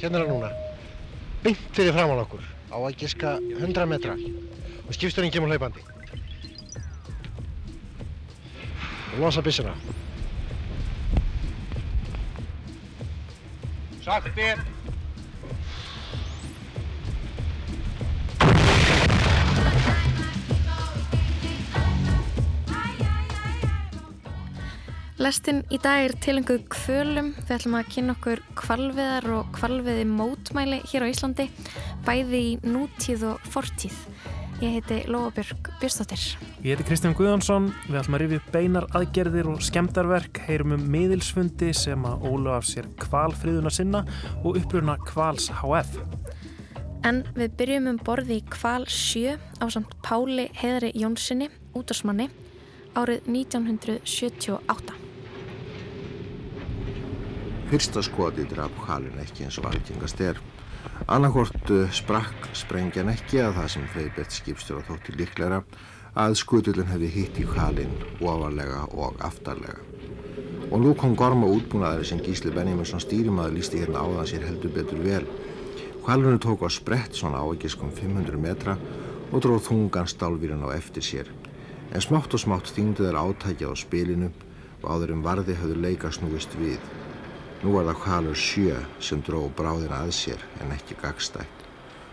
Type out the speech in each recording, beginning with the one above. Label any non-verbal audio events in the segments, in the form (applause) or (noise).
Hérna er hann núna. Beint fyrir framann okkur. Á að giska 100 metra. Og skipsturinn kemur hlaupandi. Og losa byssuna. Sakti! Lestinn í dag er tilenguð kvölum. Við ætlum að kynna okkur kvalviðar og kvalviði mótmæli hér á Íslandi, bæði í nútíð og fortíð. Ég heiti Lóabjörg Björnstóttir. Ég heiti Kristján Guðjónsson, við ætlum að rifja upp beinar aðgerðir og skemdarverk, heyrum um miðilsfundi sem að óla af sér kvalfríðuna sinna og uppruna kvals HF. En við byrjum um borði í kval 7 á samt Páli Heðri Jónssoni, útásmanni, árið 1978. Fyrsta skoti draf halin ekki eins og algengast er. Annarkort sprakk sprengjan ekki að það sem Freyrbert skipstjóra þótti líklæra að skutullin hefði hitt í halin ofarlega og aftarlega. Og nú kom gorma útbúnaðari sem Gísli Benjaminsson stýrimaður lísti hérna áðan sér heldur betur vel. Hvalurinn tók á sprett svona áegiskum 500 metra og dróð þungan stálvíran á eftir sér. En smátt og smátt þýngdu þeir átækjað á spilinu og áður um varði höfðu leika snúist við. Nú var það hvalur sjö sem dró bráðina að sér en ekki gagstætt.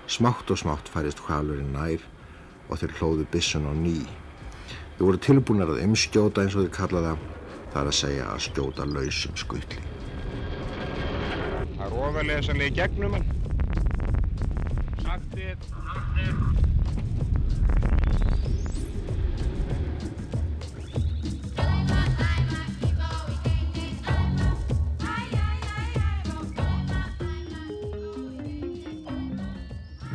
Smátt og smátt færist hvalurinn nær og þeir hlóðu bissun á ný. Þeir voru tilbúinar að umskjóta eins og þeir kallaða, það er að segja að skjóta lausum skutli. Það er ofalega í gegnum hann. Sakti!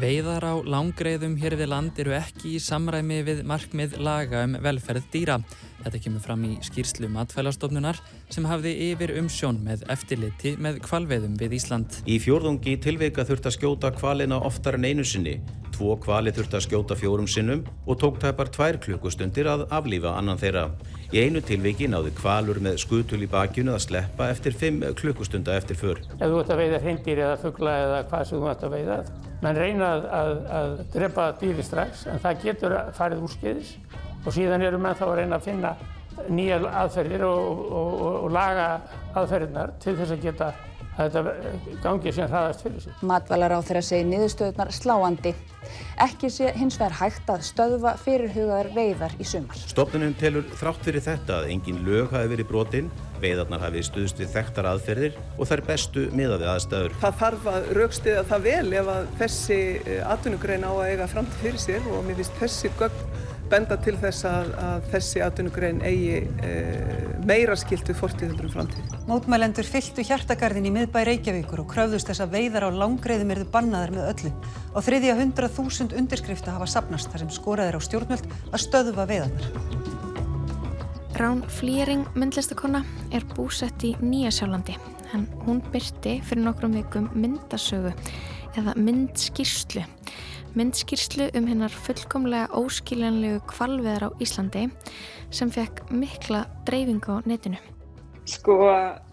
Veiðar á langreiðum hér við land eru ekki í samræmi við markmið laga um velferð dýra. Þetta kemur fram í skýrslu matfælastofnunar sem hafði yfir umsjón með eftirliti með kvalveiðum við Ísland. Í fjórðungi tilveika þurft að skjóta kvalina oftar en einu sinni. Tvo kvali þurft að skjóta fjórum sinnum og tók tæpar tvær klukkustundir að aflífa annan þeirra. Í einu tilviki náði kvalur með skutul í bakjunu að sleppa eftir fimm klukkustunda eftir för. Ef þú ert að veiða hreindir eða fuggla eða hvað sem þú ert að veiða, menn reyna að, að, að drepa dýri strax en það getur farið úrskeiðis og síðan eru menn þá að reyna að finna nýja aðferðir og, og, og, og laga aðferðirnar til þess að geta að þetta gangi sem hraðast fyrir sig. Matvalar á þeirra segi niðurstöðunar sláandi. Ekki sé hins vegar hægt að stöðva fyrirhugaðar veiðar í sumar. Stofnunum telur þrátt fyrir þetta að engin lög hafi verið brotinn, veiðarnar hafi stuðst við þekktar aðferðir og þær bestu miðaði aðstæður. Það þarf að raukstiða það vel ef að þessi atvinnugrein á að eiga framtíð fyrir sér og mér finnst þessi gögn benda til þess að, að þessi atvinnugrein eigi e, meira skilt við fortíðöldur um framtíð. Mótmælendur fylltu hjartagarðin í miðbæ Reykjavíkur og kröfðust þess að veiðar á langreiðum erðu bannaðar með öllu. Á þriðja hundrað þúsund undirskrifta hafa sapnast þar sem skoraðir á stjórnvöld að stöðuva veiðarnar. Rán Flýring myndlistakonna er búsett í Nýjasjálandi en hún byrti fyrir nokkrum vikum myndasögu eða myndskýrslu. Myndskýrslu um hennar fullkomlega óskiljanlegu kvalveðar á Íslandi sem fekk mikla dreifingu á netinu. Sko,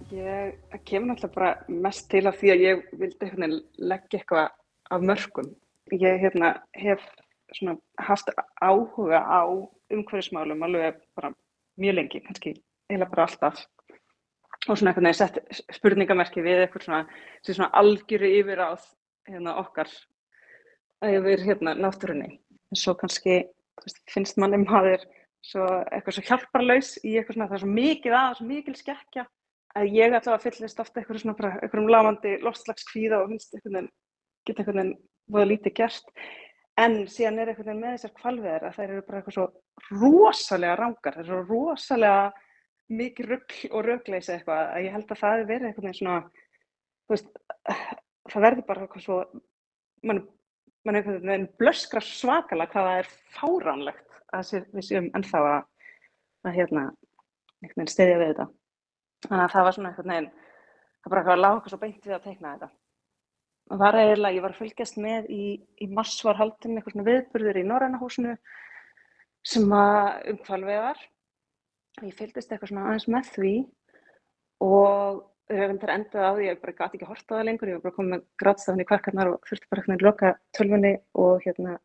ég kemur náttúrulega bara mest til af því að ég vildi hérna, leggja eitthvað af mörgum. Ég hérna, hef svona, haft áhuga á umhverfismálum alveg bara mjög lengi, kannski eiginlega bara alltaf. Og svona einhvern veginn sett spurningamerki við eitthvað svona, svona algjöru yfir á hérna, okkar yfir hérna, náttúrunni. En svo kannski veist, finnst manni maður svo, eitthvað svo hjálparlaus í eitthvað svona, það er svo mikið að, svo mikil skekkja að ég allavega fyllist ofta eitthvað svona bara eitthvað um lamandi loftslagskvíða og finnst eitthvað en geta eitthvað en voða lítið gert. En síðan er eitthvað með þessar kvalveðar að þær eru bara eitthvað svo rosalega rangar, þær eru svo rosalega mikið rugg og rögleysi eitthvað að ég held að það er verið eitthvað svona, veist, það verður bara eitthvað svo, mann mann einhvern veginn blöskra svakalega hvað það er fáránlegt að við séum ennþá að, að hérna, einhvern veginn steyðja við þetta. Þannig að það var svona einhvern veginn, það bara eitthvað að lága svo beint við að teikna þetta. Það var eiginlega, ég var að fylgjast með í, í mars var haldin eitthvað svona viðburður í Norrænahúsinu sem að umhvalvegar. Ég fylgist eitthvað svona aðeins með því og reyndar endaði á því að ég bara gæti ekki horta það lengur, ég var bara komið með grátstafni í kvarkarnar og þurfti bara einhvern veginn loka tölvunni og hérna,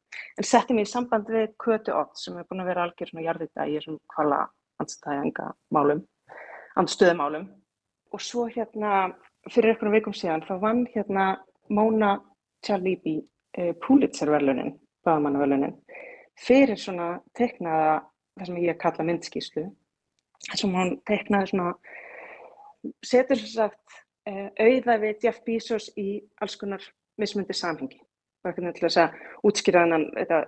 en setti mér í samband við Kötu Ott sem er búin að vera algjör svona jarðita í þessum kvala andstæðanga málum, andstöðumálum. Og svo hérna fyrir einhvern vikum síðan þá vann hérna Móna Tjalibi eh, Pulitzer-verlunin, bagamannaverlunin, fyrir svona teiknaða, það sem ég kalla myndskíslu, þar sem hún teiknaði svona setur sem sagt uh, auða við Jeff Bezos í alls konar mismundi samhengi. Bara ekki til þess að útskýra hennan þetta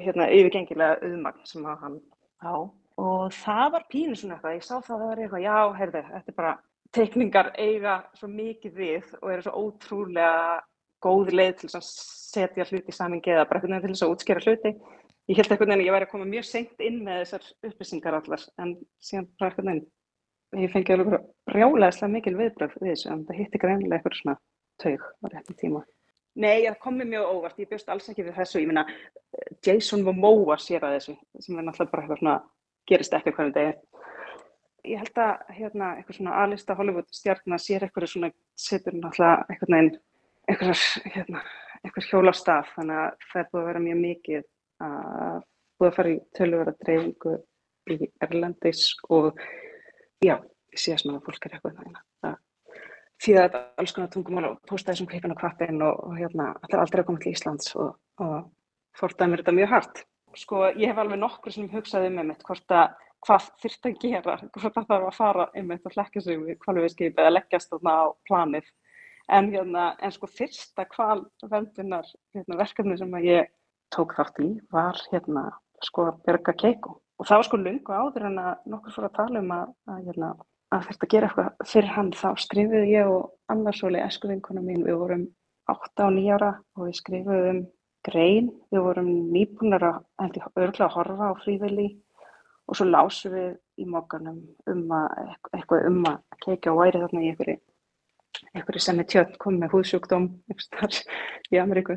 hérna, yfirgengilega auðmagn sem hann á. Og það var pínu svona eitthvað, ég sá það að það var eitthvað, já, heyrðu, þetta er bara teikningar eiga svo mikið við og eru svo ótrúlega góð leið til að setja hluti í samhengi eða bara eitthvað til þess að útskýra hluti. Ég held eitthvað en ég væri að koma mjög seint inn með þessar upplýsingar allar en síðan bara eitthvað en ég fengi alveg brjálæðislega mikil viðbröð við þessu en það hitti greinilega eitthvað svona taug á réttum tíma. Nei, það kom mér mjög óvart, ég bjóst alls ekki við þessu, ég minna Jason Momoa sér að þessu sem er náttúrulega bara eitthvað svona gerist ekki hvernig degi. Ég held að hérna eitthvað svona aðlista Hollywood stjarnar sér eitthvað svona setur náttúrulega eitthvað neginn eitthvað, hérna, hjóla á stað þannig að það er búið að vera mjög mikið að búið að fara í tölvöra dreifingu í Erlendis og já, ég sé að fólk er eitthvað það því að þetta alls konar tungumál og posta þessum klippin og kvappin og, og hérna, þetta er aldrei að koma til Íslands og, og fórtaði mér þetta mjög hart. Sko, ég hef alveg nokkur sem hugsaði um einmitt hvort að hvað þurft að gera, hvort það þarf að fara einmitt og hlekka sig við kvalviðskip eða leggjast þarna á planið. En, hérna, en sko fyrsta kvalvendunar hérna, verkefni sem ég tók þátt í var hérna sko að berga keiku og það var sko lungu áður en að nokkur fór að tala um að, að, hérna, að þetta gera eitthvað fyrir hann þá skrifuðu ég og annarsóli eskuvinkona mín, við vorum 8 og 9 ára og við skrifuðum grein, við vorum nýbúnar að örgla að horfa á fríðvili og svo lásum við í mókanum um að eitthvað um að keikja og væri þarna í einhverju einhverju sem er tjörn komið með húðsjúkdóm í Ameríku.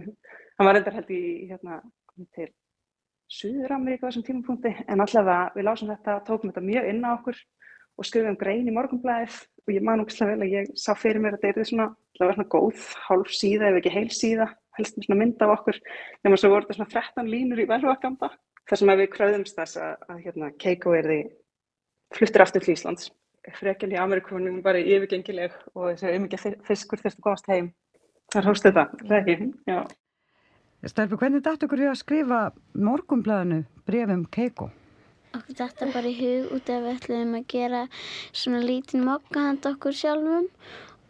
Hann var reyndar held í hérna til Suður-Ameríku á þessum tímapunkti en allavega við lásum þetta, tókum þetta mjög inn á okkur og skrifum grein í morgunblæðið og ég man ógislega vel að ég sá fyrir mér að þetta er svona, var svona góð hálf síða ef ekki heil síða, helst með svona mynd af okkur nema svo voru þetta svona 13 línur í velvakanda þar sem við kröðumst þess að, að hérna, Keiko er því fluttir aftur til Íslands. Frekjali í Ameríkunum bara yfirgengileg og þessi umikið fiskur þurfti að komast heim. Þar hóst þetta, það ekki, já Stelfi, hvernig dættu ykkur að skrifa morgumblæðinu brefum Keiko? Okkur dættu bara í hug út af við ætlum að gera svona lítinn mokka handa okkur sjálfum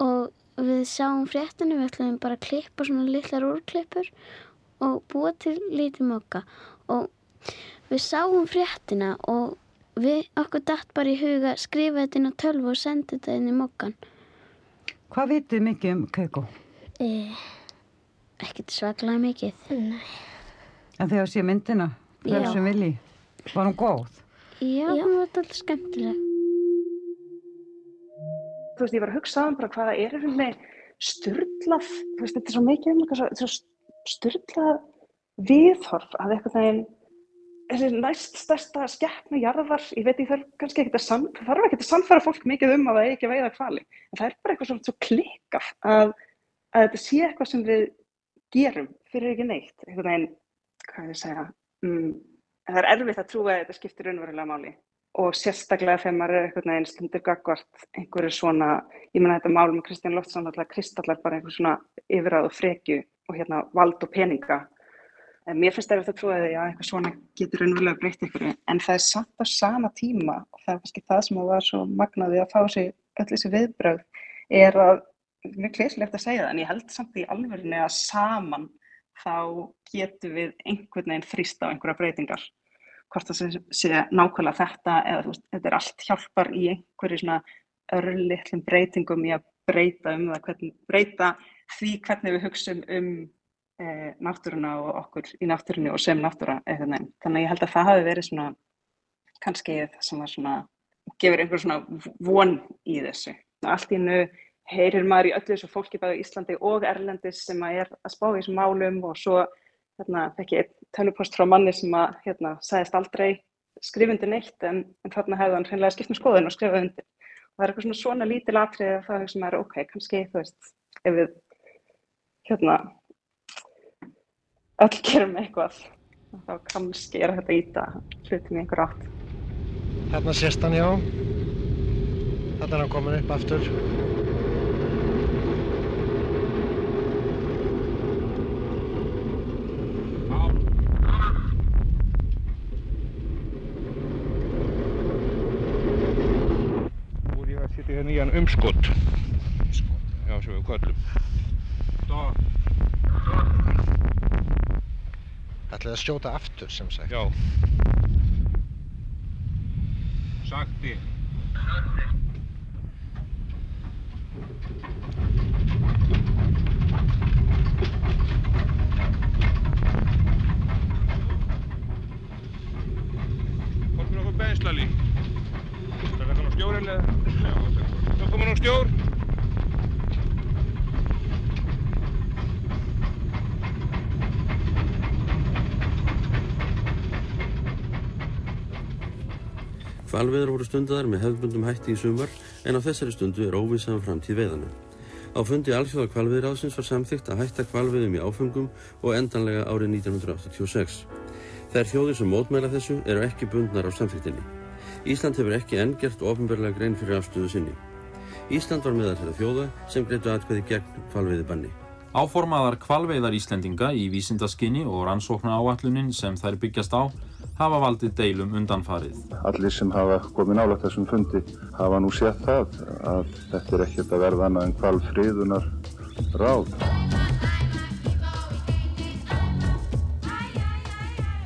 og við sáum fréttinu, við ætlum bara að klippa svona litlar úrklippur og búa til lítinn mokka og við sáum fréttina og við okkur dætt bara í hug að skrifa þetta inn á tölvu og senda þetta inn í mokkan. Hvað vitið mikið um Keiko? Eh ekkert svaklega mikið. Nei. En þegar sé myndina, hver sem vilji, var hún góð? Já, Já. hún var alltaf skemmtileg. Þú veist, ég var að hugsa um bara hvaða er einhvern veginn styrlað, þú veist, þetta er svo mikið um eitthvað svo styrlað viðhorf að eitthvað þegar þessi næst stærsta skeppnu jarðar, ég veit ég þarf kannski ekki að þarf ekki að sannfæra fólk mikið um að það ekki veiða hvali, en það er bara eitthvað svo klikkað að, að þetta sé eitthvað sem við gerum fyrir ekki neitt einhvern veginn, hvað ég segja mm, það er erfitt að trúa að þetta skiptir raunverulega máli. Og sérstaklega þegar maður er einhvern veginn stundur gagvart einhverju svona, ég menna þetta mál með Kristján Loftsson alltaf kristallar bara einhver svona yfirráð og frekju og hérna vald og peninga. En mér finnst það erfitt að trúa að einhver svona getur raunverulega breytt einhverju. En það er satt á sama tíma og það er kannski það sem var svo magnaði að fá sig öll þessi viðbröð er að mjög klíslegt að segja það en ég held samt í alverðinni að saman þá getum við einhvern veginn þrýst á einhverja breytingar. Hvort það sé nákvæmlega þetta eða veist, þetta er allt hjálpar í einhverju svona örlitlum breytingum í að breyta um það hvernig, breyta því hvernig við hugsun um e, náttúruna og okkur í náttúrunni og sem náttúra eða þannig að ég held að það hafi verið svona kannski það sem var svona gefur einhver svona von í þessu. Allt í nöu heyrir maður í öllu þessu fólki bæði í Íslandi og Erlendis sem að er að spá í þessum málum. Og svo hérna, fekk ég tölupost frá manni sem að hérna, sagðist aldrei skrifundi neitt en, en þarna hefði hann hreinlega skipt með um skoðun og skrifaði undir. Það er eitthvað svona svona lítil atrið að það sem er ok, kannski þú veist, ef við hérna öll gerum eitthvað þá kannski er þetta íta hlutin í einhver átt. Þarna sést hann já. Þarna er hann komin upp aftur Nú er ég að umskott. Já, sem við kvöllum. Ætlaði að skjóta aftur sem sagt Já. Sakti. Komum nokkuð benslali. Það er það stjórinn eða? Já, það er það. Það komur nú stjór. Hvalveður voru stundaðar með hefðbundum hætti í sumar en á þessari stundu er óvissaðan framtíð veiðana. Á fundi alþjóða hvalveðiráðsins var samþygt að hætta hvalveðum í áfengum og endanlega árið 1986. Þær þjóðir sem mótmæla þessu eru ekki bundnar á samþyktinni. Ísland hefur ekki enn gert ofinberlega grein fyrir afstöðu sinni. Ísland var meðal þeirra þjóða sem greitu atkvæði gegn hvalveiði banni. Áformaðar kvalveiðar Íslendinga í vísindaskinni og rannsókna áallunin hafa valdið deilum undanfarið. Allir sem hafa komið nála þessum fundi hafa nú séð það að þetta er ekkert að verða annað en kvalfriðunar ráð.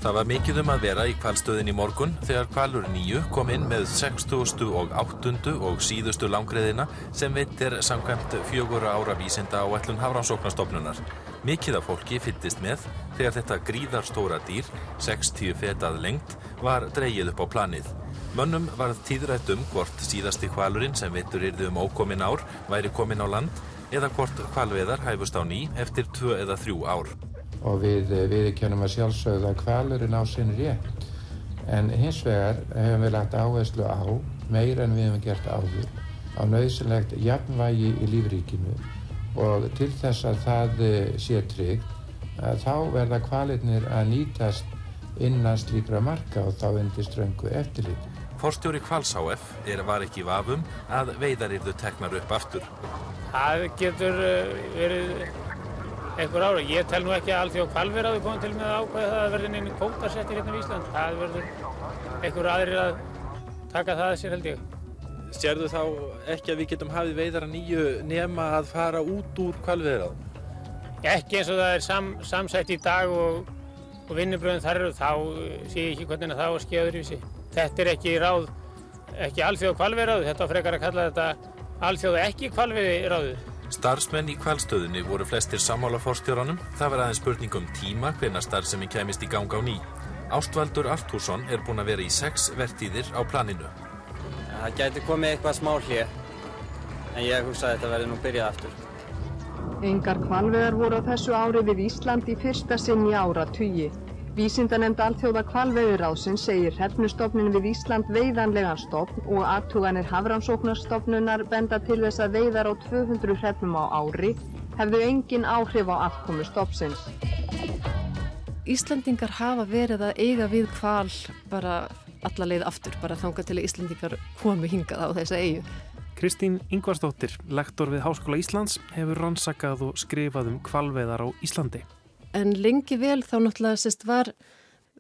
Það var mikið um að vera í kvalstöðin í morgun þegar kvalur nýju kom inn með 60. og 8. og síðustu langreðina sem veitt er samkvæmt fjögur ára vísinda á ætlun Hafránsóknastofnunar. Mikið af fólki fylltist með þegar þetta gríðarstóra dýr, 60 fetað lengt, var dreyið upp á planið. Mönnum varð tíðrætt um hvort síðasti kvalurinn sem vittur yrði um ókomin ár væri komin á land eða hvort kvalveðar hæfust á ný eftir 2 eða 3 ár og við viðkennum að sjálfsögða að kvalurinn á sinn rétt. En hins vegar hefum við lagt áherslu á, meira en við hefum gert áður, á nöðsynlegt jafnvægi í lífríkinu og til þess að það sé tryggt, að þá verða kvalirnir að nýtast innan slíkra marka og þá undir ströngu eftirlit. Forstjóri Kvals HF er var ekki vafum að veiðar yrðu teknar upp aftur. Það getur verið einhver ára. Ég tel nú ekki að allþjóð kvalveraðu komið til með að ákvæða það að verði neina kótasettir hérna í Ísland. Það verður einhver aðrir að taka það að sér held ég. Sérðu þá ekki að við getum hafið veiðar að nýju nema að fara út úr kvalveraðum? Ekki eins og það er sam, samsætt í dag og, og vinnubröðin þar eru, þá sé ég ekki hvernig það á að skeiða öðruvísi. Þetta er ekki ráð, ekki allþjóð kvalveraðu, þetta frekar að kalla þetta allþjóð ekki kvalveraðu ráðu. Starfsmenn í kvalstöðinni voru flestir sammála fórstjóranum. Það var aðeins spurning um tíma hvenna starfsemi kemist í gang á ný. Ástvaldur Artúrsson er búinn að vera í sex vertíðir á planinu. Það gæti komið eitthvað smá hlið, en ég hugsa að þetta verði nú byrjað aftur. Engar kvalveðar voru á þessu ári við Ísland í fyrsta sinn í ára tugi. Vísindanemnd alþjóða kvalveiðiráðsins segir hrefnustofnin við Ísland veiðanlegan stofn og aðtuganir hafrannsóknarstofnunar benda til þess að veiðar á 200 hrefnum á ári hefðu engin áhrif á afkomu stofnsins. Íslandingar hafa verið að eiga við kval bara alla leið aftur, bara þanga til að Íslandingar komi hingað á þessa eigu. Kristín Ingvarsdóttir, lektor við Háskóla Íslands, hefur rannsakað og skrifað um kvalveiðar á Íslandi. En lengi vel þá náttúrulega sérst var,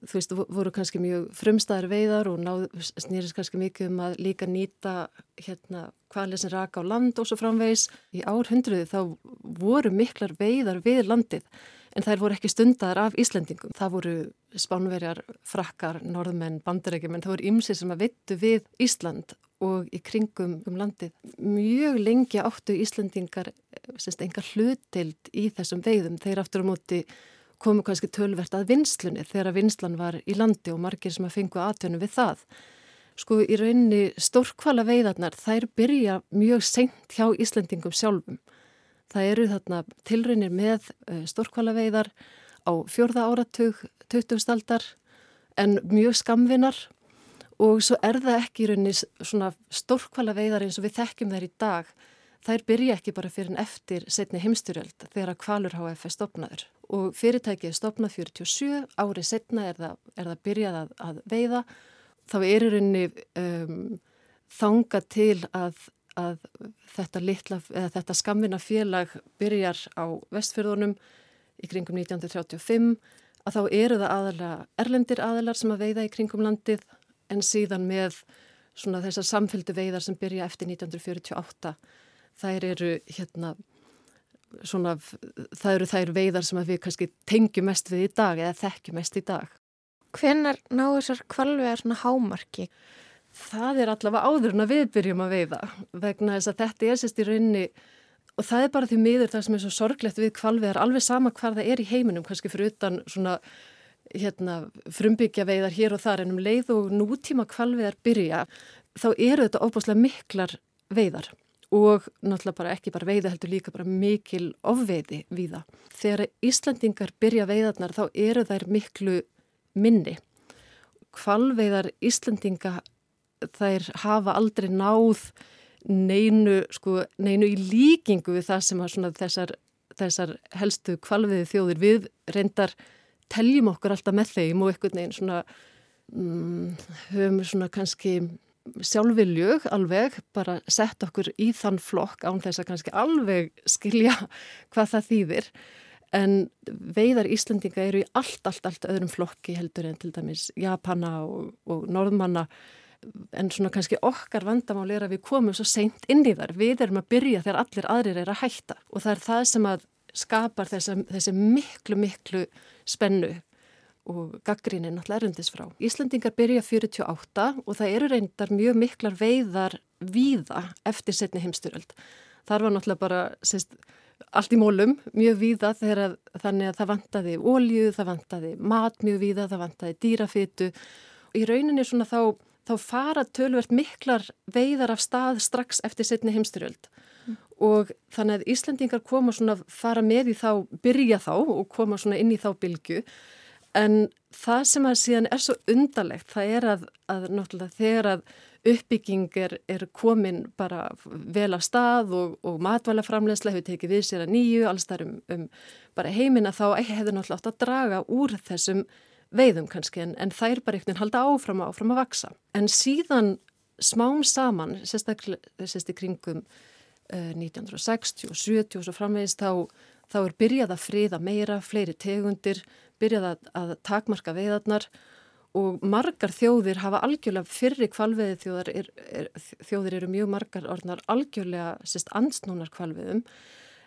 þú veist, voru kannski mjög frumstæðar veiðar og náð, snýrist kannski mikið um að líka nýta hérna kvalið sem raka á land og svo framvegis. Í árhundruði þá voru miklar veiðar við landið en þær voru ekki stundar af Íslendingum. Það voru spánverjar, frakkar, norðmenn, bandarækjum en það voru ymsið sem að vittu við Ísland og í kringum um landið. Mjög lengi áttu Íslandingar enga hlutild í þessum veiðum. Þeir aftur á móti komu kannski tölvert að vinslunni þegar vinslan var í landi og margir sem að fengu aðtönu við það. Sko í rauninni stórkvala veiðarnar þær byrja mjög seint hjá Íslandingum sjálfum. Það eru þarna tilraunir með stórkvala veiðar á fjörða áratug, 20. aldar en mjög skamvinar og svo er það ekki í rauninni svona stórkvala veiðar eins og við þekkjum þær í dag. Þær byrja ekki bara fyrir en eftir setni heimstyrjöld þegar að Kvalur HF er stopnaður og fyrirtækið er stopnað 47, árið setna er það, er það byrjað að, að veiða. Þá er í rauninni um, þanga til að, að þetta, litla, þetta skammina félag byrjar á vestfjörðunum í kringum 1935 að þá eru það aðalega erlendir aðalar sem að veiða í kringum landið en síðan með svona þessar samféldu veiðar sem byrja eftir 1948 þær eru hérna svona, það eru þær veiðar sem við kannski tengjum mest við í dag eða þekkjum mest í dag. Hvenar ná þessar kvalvegar svona hámarki? Það er allavega áður en að við byrjum að veiða vegna þess að þetta er sérst í raunni og það er bara því miður það sem er svo sorglegt við kvalvegar alveg sama hvað það er í heiminum kannski fyrir utan svona hérna, frumbyggja veiðar hér og þar en um leið og nútíma kvalveðar byrja þá eru þetta óbúslega miklar veiðar og náttúrulega bara ekki bara veiða heldur líka bara mikil ofveiði við það. Þegar Íslandingar byrja veiðarnar þá eru þær miklu minni. Kvalveiðar Íslandinga þær hafa aldrei náð neinu, sko, neinu í líkingu við það sem þessar, þessar helstu kvalveiði þjóðir við reyndar teljum okkur alltaf með þeim og einhvern veginn svona um, höfum svona kannski sjálfviljug alveg bara sett okkur í þann flokk án þess að kannski alveg skilja hvað það þýðir. En veiðar Íslandinga eru í allt, allt, allt öðrum flokki heldur en til dæmis Japana og, og Norðmanna. En svona kannski okkar vandamál er að við komum svo seint inn í þar við erum að byrja þegar allir aðrir er að hætta. Og það er það sem að skapar þessi, þessi miklu, miklu spennu og gaggrín er náttúrulega erundis frá. Íslandingar byrja 48 og það eru reyndar mjög miklar veiðar víða eftir setni heimstyröld. Þar var náttúrulega bara sérst, allt í mólum mjög víða þegar þannig að það vantaði ólju, það vantaði mat mjög víða, það vantaði dýrafytu í rauninni svona þá, þá fara tölvert miklar veiðar af stað strax eftir setni heimstyröld og þannig að Íslandingar koma svona fara með í þá, byrja þá og koma svona inn í þá bylgu en það sem að síðan er svo undarlegt það er að, að náttúrulega þegar að uppbygging er, er komin bara vel af stað og, og matvælaframlegslega hefur tekið við sér að nýju alls þar um, um bara heimina þá hefur náttúrulega átt að draga úr þessum veiðum kannski. En, en það er bara einhvern veginn halda áfram og áfram að vaksa en síðan smám saman sérstaklega sérst kringum 1960 og 70 og svo framvegist þá, þá er byrjað að friða meira, fleiri tegundir, byrjað að, að takmarka veiðarnar og margar þjóðir hafa algjörlega fyrri kvalveði þjóðar, er, er, þjóðir eru mjög margar orðnar algjörlega sérst ansnúnar kvalveðum.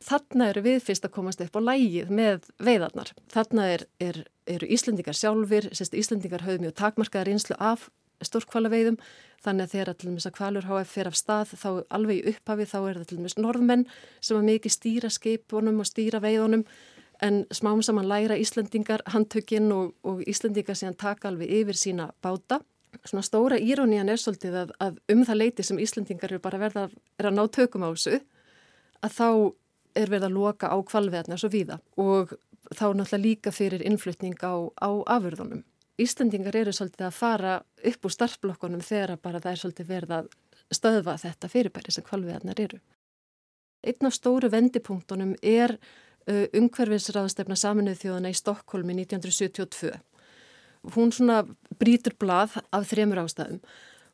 Þarna eru við fyrst að komast upp á lægið með veiðarnar. Þarna er, eru Íslendingar sjálfur, sérst Íslendingar höfðu mjög takmarkaðar einslu af stórkvalaveiðum þannig að þegar til dæmis að kvalur HF fer af stað þá alveg í upphafi þá er það til dæmis norðmenn sem að mikið stýra skipunum og stýra veiðunum en smám saman læra Íslandingar handtökinn og, og Íslandingar síðan taka alveg yfir sína báta. Svona stóra írónían er svolítið að, að um það leiti sem Íslandingar eru bara verða er að ná tökum á þessu að þá er verið að loka á kvalveðna svo víða og þá náttúrulega líka fyrir innflutning á, á afurðunum. Íslandingar eru svolítið að fara upp úr starfblokkonum þegar bara það er svolítið verið að stöðva þetta fyrirbæri sem kvalviðarnar eru. Einn af stóru vendipunktunum er uh, umhverfisraðstefna saminuð þjóðana í Stokkólmi 1972. Hún svona brítur blað af þremur ástæðum.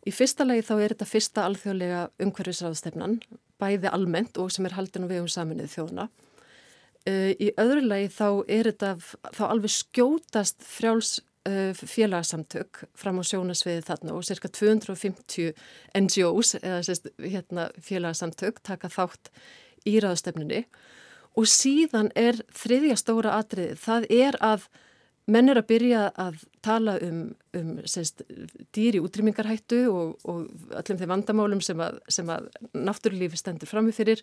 Í fyrsta lagi þá er þetta fyrsta alþjóðlega umhverfisraðstefnan, bæði almennt og sem er haldin og við um saminuð þjóðana. Uh, í öðru lagi þá er þetta þá alveg skjótast frjáls félagsamtök fram á sjónasviði þarna og cirka 250 NGOs eða sérst, hérna, félagsamtök taka þátt í raðstefnunni og síðan er þriðja stóra atriði, það er að menn er að byrja að tala um, um sérst, dýri útrýmingarhættu og, og öllum þeim vandamálum sem að, að náttúrulífi stendur framifyrir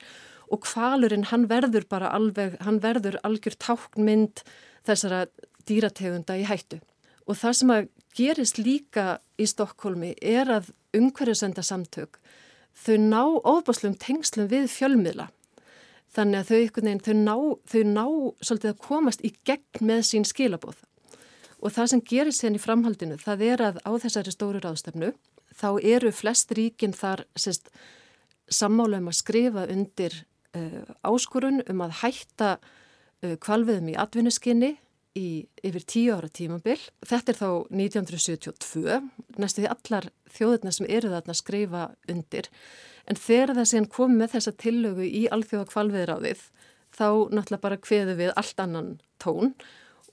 og kvalurinn hann verður bara alveg, hann verður algjör táknmynd þessara dýrategunda í hættu. Og það sem að gerist líka í Stokkólmi er að umhverjusenda samtök, þau ná óbáslum tengslum við fjölmiðla. Þannig að þau, veginn, þau, ná, þau ná svolítið að komast í gegn með sín skilabóð. Og það sem gerir sérn í framhaldinu, það er að á þessari stóru ráðstefnu þá eru flest ríkin þar sérst, sammála um að skrifa undir uh, áskorun um að hætta uh, kvalviðum í atvinnuskinni í yfir tíu ára tímabil. Þetta er þá 1972, næstu því allar þjóðurna sem eru þarna skrifa undir. En þegar það séðan kom með þessa tillögu í alþjóða kvalviðráðið þá náttúrulega bara kveðu við allt annan tón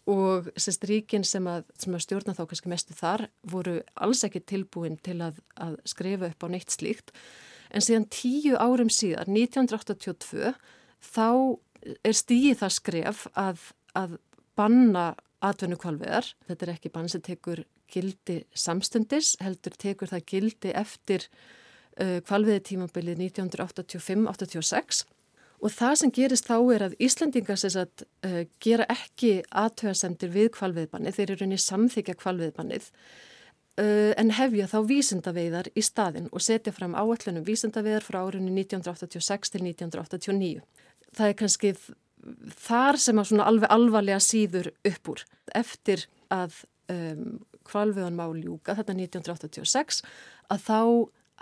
og sérst ríkin sem að, að stjórna þá kannski mestu þar voru alls ekki tilbúin til að, að skrifa upp á neitt slíkt en síðan tíu árum síðar, 1982 þá er stíið það skref að, að banna atvennu kvalveðar, þetta er ekki bann sem tekur gildi samstundis heldur tekur það gildi eftir uh, kvalveði tímabilið 1985-86 Og það sem gerist þá er að Íslandingar sagt, uh, gera ekki aðtöðasemtir við kvalviðbannið, þeir eru rauninni samþykja kvalviðbannið uh, en hefja þá vísindaveiðar í staðin og setja fram áallunum vísindaveiðar frá árunni 1986 til 1989. Það er kannski þar sem að svona alveg alvarlega síður upp úr eftir að um, kvalviðan má ljúka þetta 1986 að þá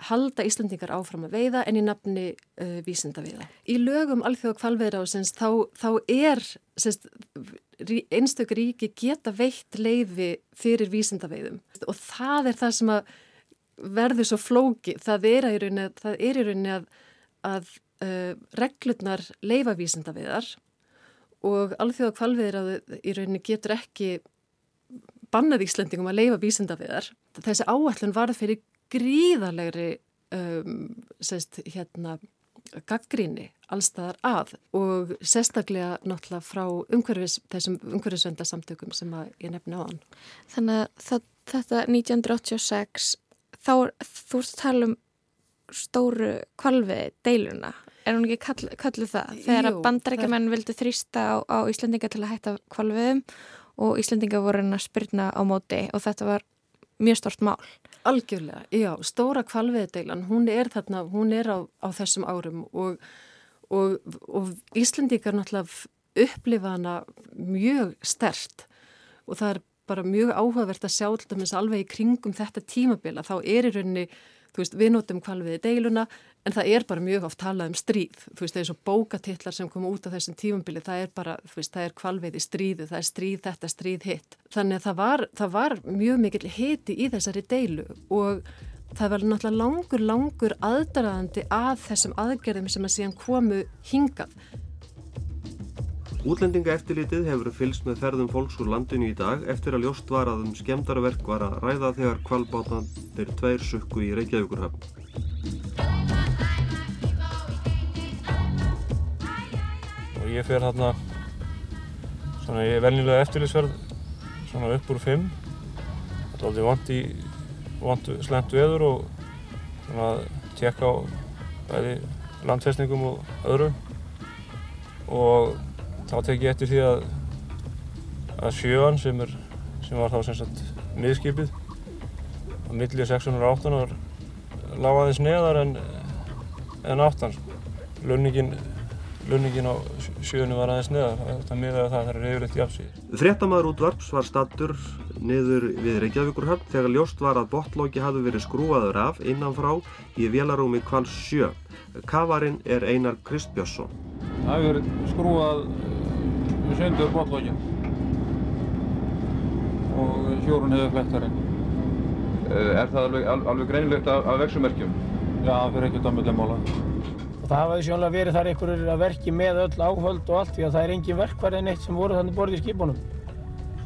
halda Íslandingar áfram að veiða en í nafni uh, vísindaveiða. Í lögum alþjóða kvalveðrásins þá, þá er sérst, einstök ríki geta veitt leiði fyrir vísindaveiðum og það er það sem að verður svo flóki. Það er í rauninni að, að, uh, reglurnar leifa vísindaveiðar og alþjóða kvalveðráð í rauninni getur ekki bannað Íslandingum að leifa vísindaveiðar. Þessi áallun varð fyrir gríðalegri um, sest, hérna, gaggríni allstaðar að og sérstaklega náttúrulega frá umhverfis, þessum umhverfisvendarsamtökum sem ég nefna á hann. Þannig að það, þetta 1986 þá þú ert að tala um stóru kvalvi deiluna er hún ekki kall, kalluð það þegar að bandrækjumenn vildi þrýsta á, á Íslandinga til að hætta kvalviðum og Íslandinga voru hann að spyrna á móti og þetta var mjög stort mál. Algjörlega, já, stóra kvalviðdeilan, hún er þarna, hún er á, á þessum árum og, og, og Íslandíkar náttúrulega upplifa hana mjög stert og það er bara mjög áhugavert að sjá alltaf alveg í kringum þetta tímabila, þá er í rauninni þú veist, við notum kvalviði deiluna en það er bara mjög oft talað um stríð. Þú veist, það er svo bókatillar sem koma út á þessum tífumbili, það er bara, þú veist, það er kvalviði stríðu, það er stríð þetta, stríð hitt. Þannig að það var, það var mjög mikil hiti í þessari deilu og það var náttúrulega langur, langur aðdaraðandi að þessum aðgerðum sem að síðan komu hingað Útlendingaeftilitið hefur fylst með ferðum fólks úr landinu í dag eftir að ljóst var að um skemdarverk var að ræða þegar kvalbátanir tveir sukku í Reykjavíkurhafn. Og ég fer hérna, svona ég er velnilega eftirlitsverð, svona upp úr fimm. Það er aldrei vant í, vant slemt veður og svona tjekka á bæði landfestningum og öðru. Og þá tek ég eftir því að, að sjöan sem, er, sem var þá sem sagt miðskipið á millið 618 var lág aðeins neðar en, en 8 lunningin, lunningin á sjöunum var aðeins neðar þetta miðaði það þar er yfirleitt jafnsíð Fréttamaður útvarps var stattur niður við Reykjavíkurhöfn þegar ljóst var að botlóki hafði verið skrúaður af innanfrá í vélarúmi kvals 7 Kavarinn er Einar Kristbjörnsson. Það hefur skrúað við söndur botlókin og sjórun hefur flektarinn. Er það alveg, alveg greinilegt af, af vexumerkjum? Já, það fyrir ekkert að möglega mála. Og það hafaði sjónlega verið þar einhverjir að verki með öll áhöld og allt því að það er engin verkvarðin eitt sem voru þannig borðið í skipunum.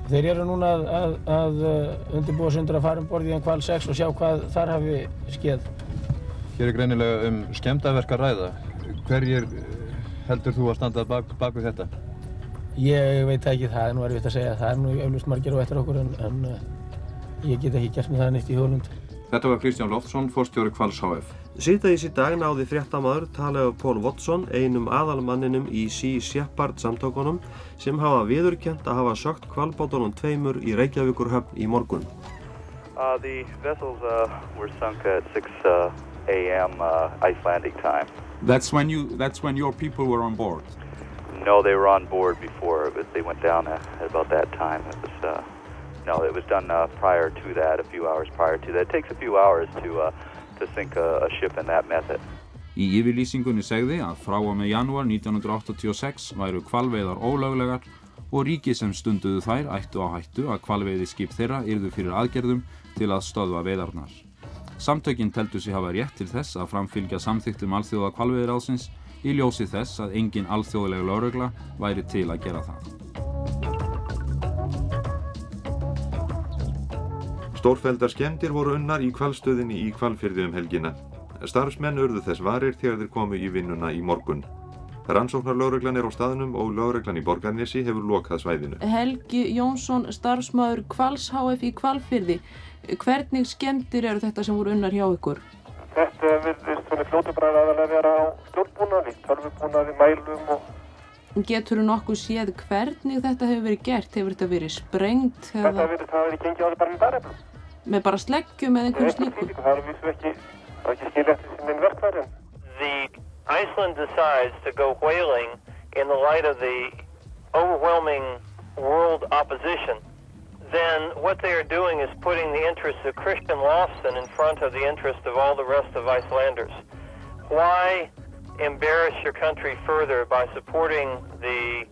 Þeir eru núna að, að, að undirbúa sundur að fara um borðið í en kval 6 og sjá hvað þar hafi skeið. Hér er greinilega um skemdaverk að ræða. Hverjir heldur þú að standa bak, bak við þetta? Ég veit ekki, það er nú erfitt að segja. Það er nú eflust margir á eftir okkur en, en uh, ég get ekki gert með það neitt í hólund. Þetta var Kristján Loftsson, fórstjóri Kvals HF. Sýtaðis í dag náði fréttamaður talaðu Pól Watson, einum aðalmanninum í Sea Shepherd samtökunum sem hafa viðurkjent að hafa sökt kvalbátunum tveimur í Reykjavíkur höfn í morgun. Uh, the vessels uh, were sunk at 6 uh, a.m. Uh, Icelandic time. That's when you. That's when your people were on board. No, they were on board before, but they went down at, about that time. It was uh, No, it was done uh, prior to that, a few hours prior to that. It takes a few hours to, uh, to sink a, a ship in that method. Í yfirlýsingunni segði að frá og með janúar 1986 væru kvalveiðar ólöglegar og ríki sem stunduðu þær ættu á hættu að kvalveiði skip þeirra yrðu fyrir aðgerðum til að stöðva veiðarnar. Samtökinn teltu sig hafa rétt til þess að framfylgja samþyktum alþjóða kvalveiðir ásins í ljósi þess að engin alþjóðlega laurugla væri til að gera það. Stórfeldar skemmtir voru unnar í kvalstöðinni í kvalfyrði um helgina. Starfsmenn urðu þess varir þegar þeir komu í vinnuna í morgun. Rannsóknarlauruglan er á staðnum og lauruglan í Borgarnesi hefur lokað svæðinu. Helgi Jónsson, starfsmæður Kvals HF í Kvalfyrði. Hvernig skemmtir eru þetta sem voru unnar hjá ykkur? Þetta virðist svona fljótubræðar aðalega vera á stjórnbúnaði, tölvubúnaði, mælum og... Getur þú nokkuð séð hvernig þetta hefur verið gert? Hefur þetta verið sprengt? Þetta hefur verið, það hefur verið gengið á því bara með bareflum. Með bara sleggjum eða einhverju slíku? Það er vísu ekki, það er ekki skilja eftir sinni verkværi. The Iceland decides to go whaling in the light of the overwhelming world opposition, then what they are doing is putting the interests of Christian Lawson in front of the interest of all the rest of Icelanders. Why embarrass your country further by supporting the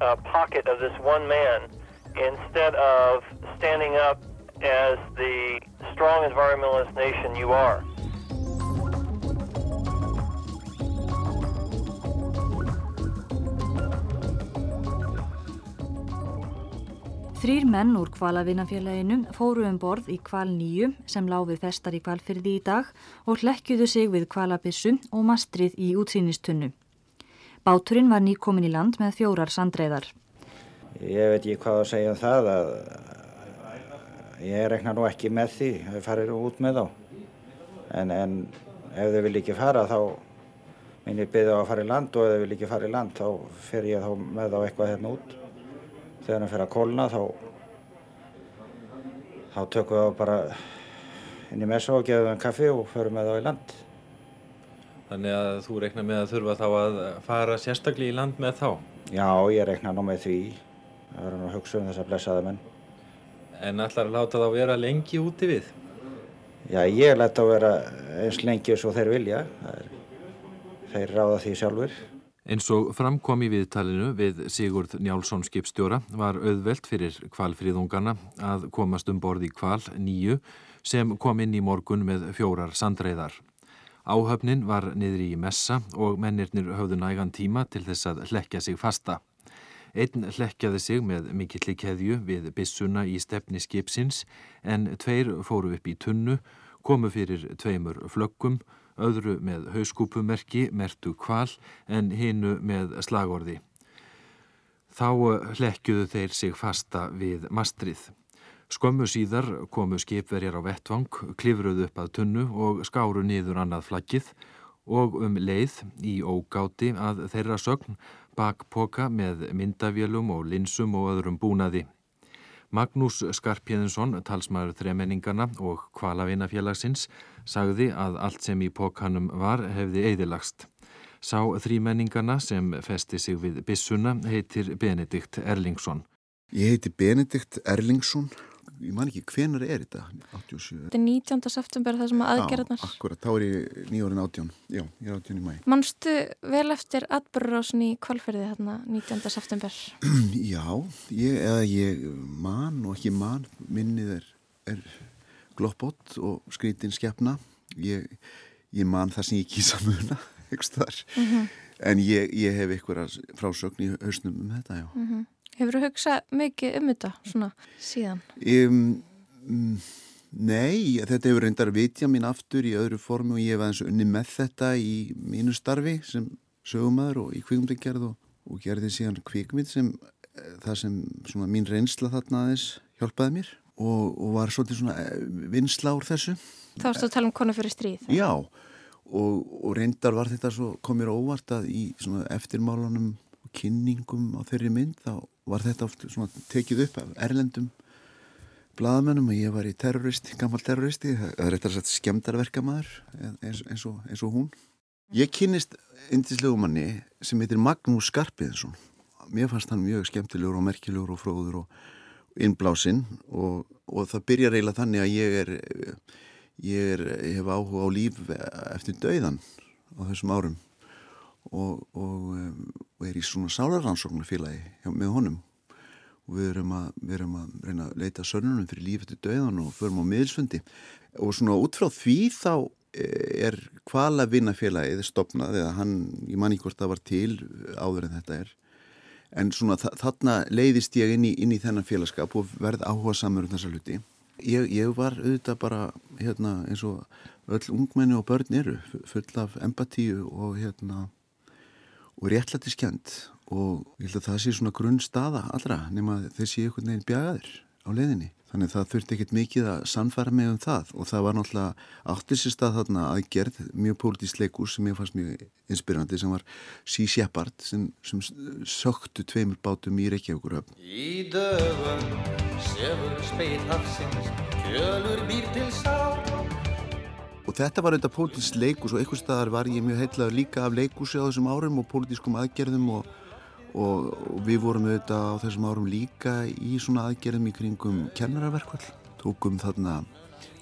uh, pocket of this one man instead of standing up as the strong environmentalist nation you are? Þrýr menn úr kvalavinafélaginu fóru um borð í kval nýju sem láfið festar í kvalfyrði í dag og hlekkjuðu sig við kvalabissu og mastrið í útsýnistunnu. Báturinn var nýkomin í land með fjórar sandreiðar. Ég veit ekki hvað að segja um það að ég rekna nú ekki með því að við farir út með þá. En, en ef þau vil ekki fara þá minn ég byrja á að fara í land og ef þau vil ekki fara í land þá fer ég þá með þá eitthvað hérna út þegar hann fyrir að kólna þá þá tökum við á bara inn í messa og gefum við hann kaffi og förum með þá í land. Þannig að þú reiknar með að þurfa þá að fara sérstaklega í land með þá? Já, ég reiknar nú með því. Það verður nú að hugsa um þess að blessaða menn. En að láta þá vera lengi úti við? Já, ég læta að vera eins lengi eins og þeir vilja. Er, þeir ráða því sjálfur Eins og framkom í viðtalinu við Sigurd Njálsson skipstjóra var auðvelt fyrir kvalfríðungana að komast um borð í kval nýju sem kom inn í morgun með fjórar sandreiðar. Áhöfnin var niður í messa og mennirnir höfðu nægan tíma til þess að hlekja sig fasta. Einn hlekjaði sig með mikilli keðju við bissuna í stefni skipsins en tveir fóru upp í tunnu, komu fyrir tveimur flöggum öðru með hauskúpumerki, mertu kval en hinnu með slagorði. Þá hlekjuðu þeir sig fasta við mastrið. Skömmu síðar komu skipverjar á vettvang, klifruðu upp að tunnu og skáru niður annað flaggið og um leið í ógáti að þeirra sögn bakpoka með myndavélum og linsum og öðrum búnaði. Magnús Skarpjæðinsson, talsmaður þremenningana og kvalavinafélagsins, sagði að allt sem í pókanum var hefði eidilagst. Sá þrýmenningana sem festi sig við bissuna heitir Benedikt Erlingsson. Ég heiti Benedikt Erlingsson. Ég man ekki, hvenar er þetta? 87? Þetta er 19. september það sem aðgerðnar. Já, akkurat, þá er ég nýjórin 18. Já, ég er 18 í mæ. Manstu vel eftir atbyrjurásin í kvalferði þarna 19. september? (clears throat) Já, ég, eða ég man og ekki man, minnið er, er gloppot og skrítin skefna. Ég, ég man það sem ég kýsa muna. (laughs) Mm -hmm. En ég, ég hef eitthvað frásögn í hausnum um þetta, já. Mm -hmm. Hefur þú hugsað mikið um þetta svona síðan? Um, um, nei, þetta hefur reyndar vitja mín aftur í öðru formu og ég hef aðeins unni með þetta í mínu starfi sem sögumæður og í kvikmyndagerð og, og gerði síðan kvikmynd sem það sem svona mín reynsla þarna aðeins hjálpaði mér og, og var svolítið svona vinsla úr þessu. Þá erstu að tala um konu fyrir stríð? Já, og, og reyndar var þetta svo, kom mér óvart að í svona eftirmálunum kynningum á þeirri mynd þá var þetta oft tekið upp af erlendum bladamennum og ég var í terroristi, gammal terroristi það er eitthvað skemdarverkamæður eins, eins, eins og hún. Ég kynist indislegu manni sem heitir Magnús Skarpiðinsson mér fannst hann mjög skemmtilegur og merkilegur og fróður og, innblásinn og, og það byrjar eiginlega þannig að ég er ég, er, ég hef áhuga á líf eftir dauðan á þessum árum og, og, og er í svona sálarrannsóknarfélagi með honum. Og við erum, að, við erum að reyna að leita sönnunum fyrir líf eftir dauðan og förum á miðilsfundi. Og svona út frá því þá eh, er hvala vinnafélagið stopnað eða hann, ég man ekki hvort það var til áður en þetta er. En svona þarna leiðist ég inn í, inn í þennan félagskap og verð áhuga samur um þessa hluti. Ég, ég var auðvitað bara hérna eins og öll ungmenni og börn eru full af empatíu og hérna og réttlætti skjönd og ég held að það sé svona grunn staða allra nema þessi einhvern veginn bjagaður á leiðinni. Þannig að það þurfti ekkert mikið að sannfæra mig um það og það var náttúrulega áttisir stað þarna að gerð mjög pólitísk leikus sem ég fannst mjög inspirandi sem var Sea Shepherd sem, sem söktu tveimur bátum í Reykjavíkuröfn. Í dögum sefur speil hafsins kjölur býr til sá Og þetta var auðvitað pólitísk leikus og einhver staðar var ég mjög heitlaður líka af leikusi á þessum árum og pólitískum aðgerðum og og, og við vorum auðvitað á þessum árum líka í svona aðgerðum í kringum kennararverkvall tókum þarna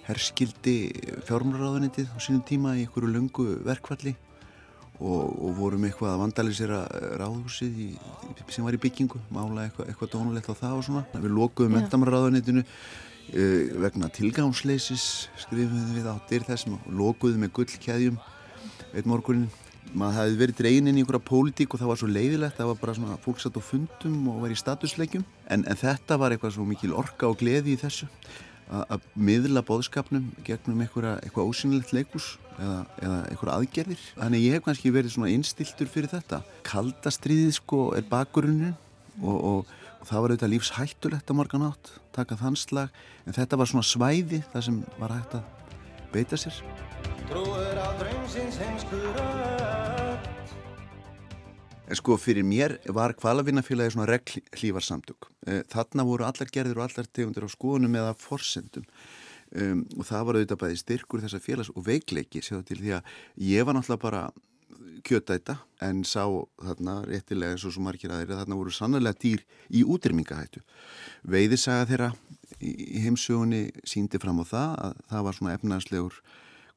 herskildi fjármálaráðunitið á sínum tíma í einhverju lungu verkvalli og, og vorum eitthvað að vandalisera ráðhúsið í, sem var í byggingu mála eitthvað, eitthvað dónulegt á það og svona við lokuðum yeah. mentamarráðunitinu uh, vegna tilgámsleisis skrifum við áttir þessum og lokuðum með gullkæðjum eitt morgunin maður hefði verið dreinin í einhverja pólitík og það var svo leiðilegt, það var bara svona fólk satt á fundum og var í statusleikjum. En, en þetta var eitthvað svo mikil orka og gleði í þessu að miðla bóðskapnum gegnum eitthvað ósynlegt leikus eða, eða einhverja aðgerðir. Þannig ég hef kannski verið svona innstiltur fyrir þetta. Kaldastriðið sko er bakgrunin og, og, og það var auðvitað lífshættulegt á morgan átt taka þann slag en þetta var svona svæði það sem var hægt að beita sér. Trúður á draumsins heimskuröld En sko fyrir mér var kvalavinnafélagi svona reglífarsamtök. Eh, þarna voru allar gerðir og allar tegundir á skoðunum eða forsendum. Um, og það var auðvitað bæði styrkur þessar félags og veikleiki séu til því að ég var náttúrulega bara kjötæta en sá þarna réttilega eins og svo margir aðeir að þarna voru sannlega dýr í útrýmingahættu. Veiðisaga þeirra í heimsögunni síndi fram á það að það var svona efnarslegur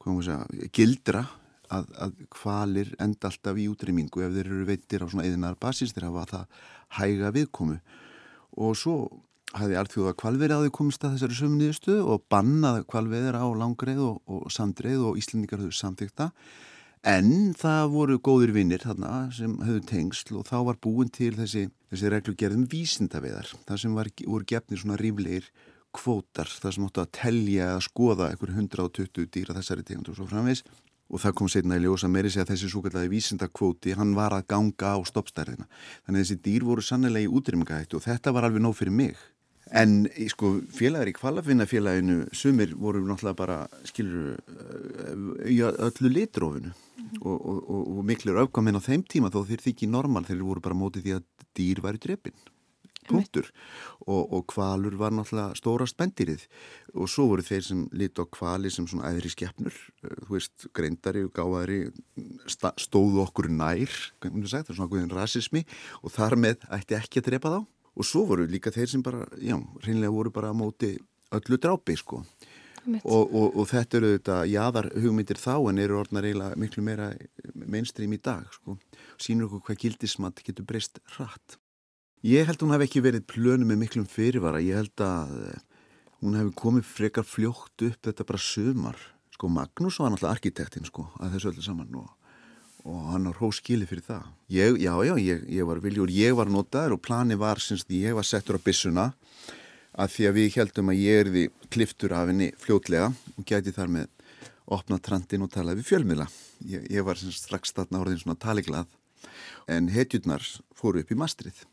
segja, gildra að, að kvalir enda alltaf í útrýmingu ef þeir eru veitir á svona eðinar basis þeir hafa það hæga viðkomu og svo hafði allþjóða kvalverið að þau komist að þessari sömniðustu og bannað kvalveðir á langreið og, og sandreið og Íslandikar höfðu samþykta en það voru góðir vinnir þarna sem höfðu tengsl og þá var búin til þessi, þessi reglugerðum vísindaveðar þar sem var, voru gefnir svona ríflegir kvótar þar sem áttu að telja að skoða einhver 120 dýra þessari tegundur og svo framvegs og það kom setna í ljósa meiri segja að þessi svo kallaði vísindakvóti hann var að ganga á stoppstærðina. Þannig að þessi dýr voru sannlega í útrýmingahættu og þetta var alveg nóg fyrir mig en sko félagar í kvalafvinnafélaginu sumir voru náttúrulega bara skilur í öllu litrófinu. Mm. og, og, og, og miklu öfgaminn á þeim tíma þó þeir þykki normal þeir voru bara mótið því að dýr væri drefin punktur. Og, og kvalur var náttúrulega stóra spendirið og svo voru þeir sem lit á kvali sem svona æðri skeppnur eh, þú veist, greindari og gáðari stóðu okkur nær sagt, svona guðin rasismi. Og þar með ætti ekki að drepa þá og svo voru líka þeir sem bara, já, reynlega voru bara á móti öllu drápi sko og, og, og þetta eru þetta jáðar hugmyndir þá en eru orðnar eiginlega miklu meira mainstream í dag sko sínur okkur hvað gildismat getur breyst rætt Ég held að hún hef ekki verið plönu með miklum fyrirvara. Ég held að eh, hún hef komið frekar fljótt upp þetta bara sömar. Sko Magnús var náttúrulega arkitektinn sko að þessu öllu saman og, og hann har hóskili fyrir það. Ég, já, já, ég, ég var viljúr, ég var notaður og plani var því ég var settur á bissuna að því að við heldum að ég erði kliftur af henni fljótlega og gæti þar með opna trandin og talaði við fjölmila. Ég, ég var sinns strax þarna orðin svona taliglað en hetjurnar fóru upp í mastrið.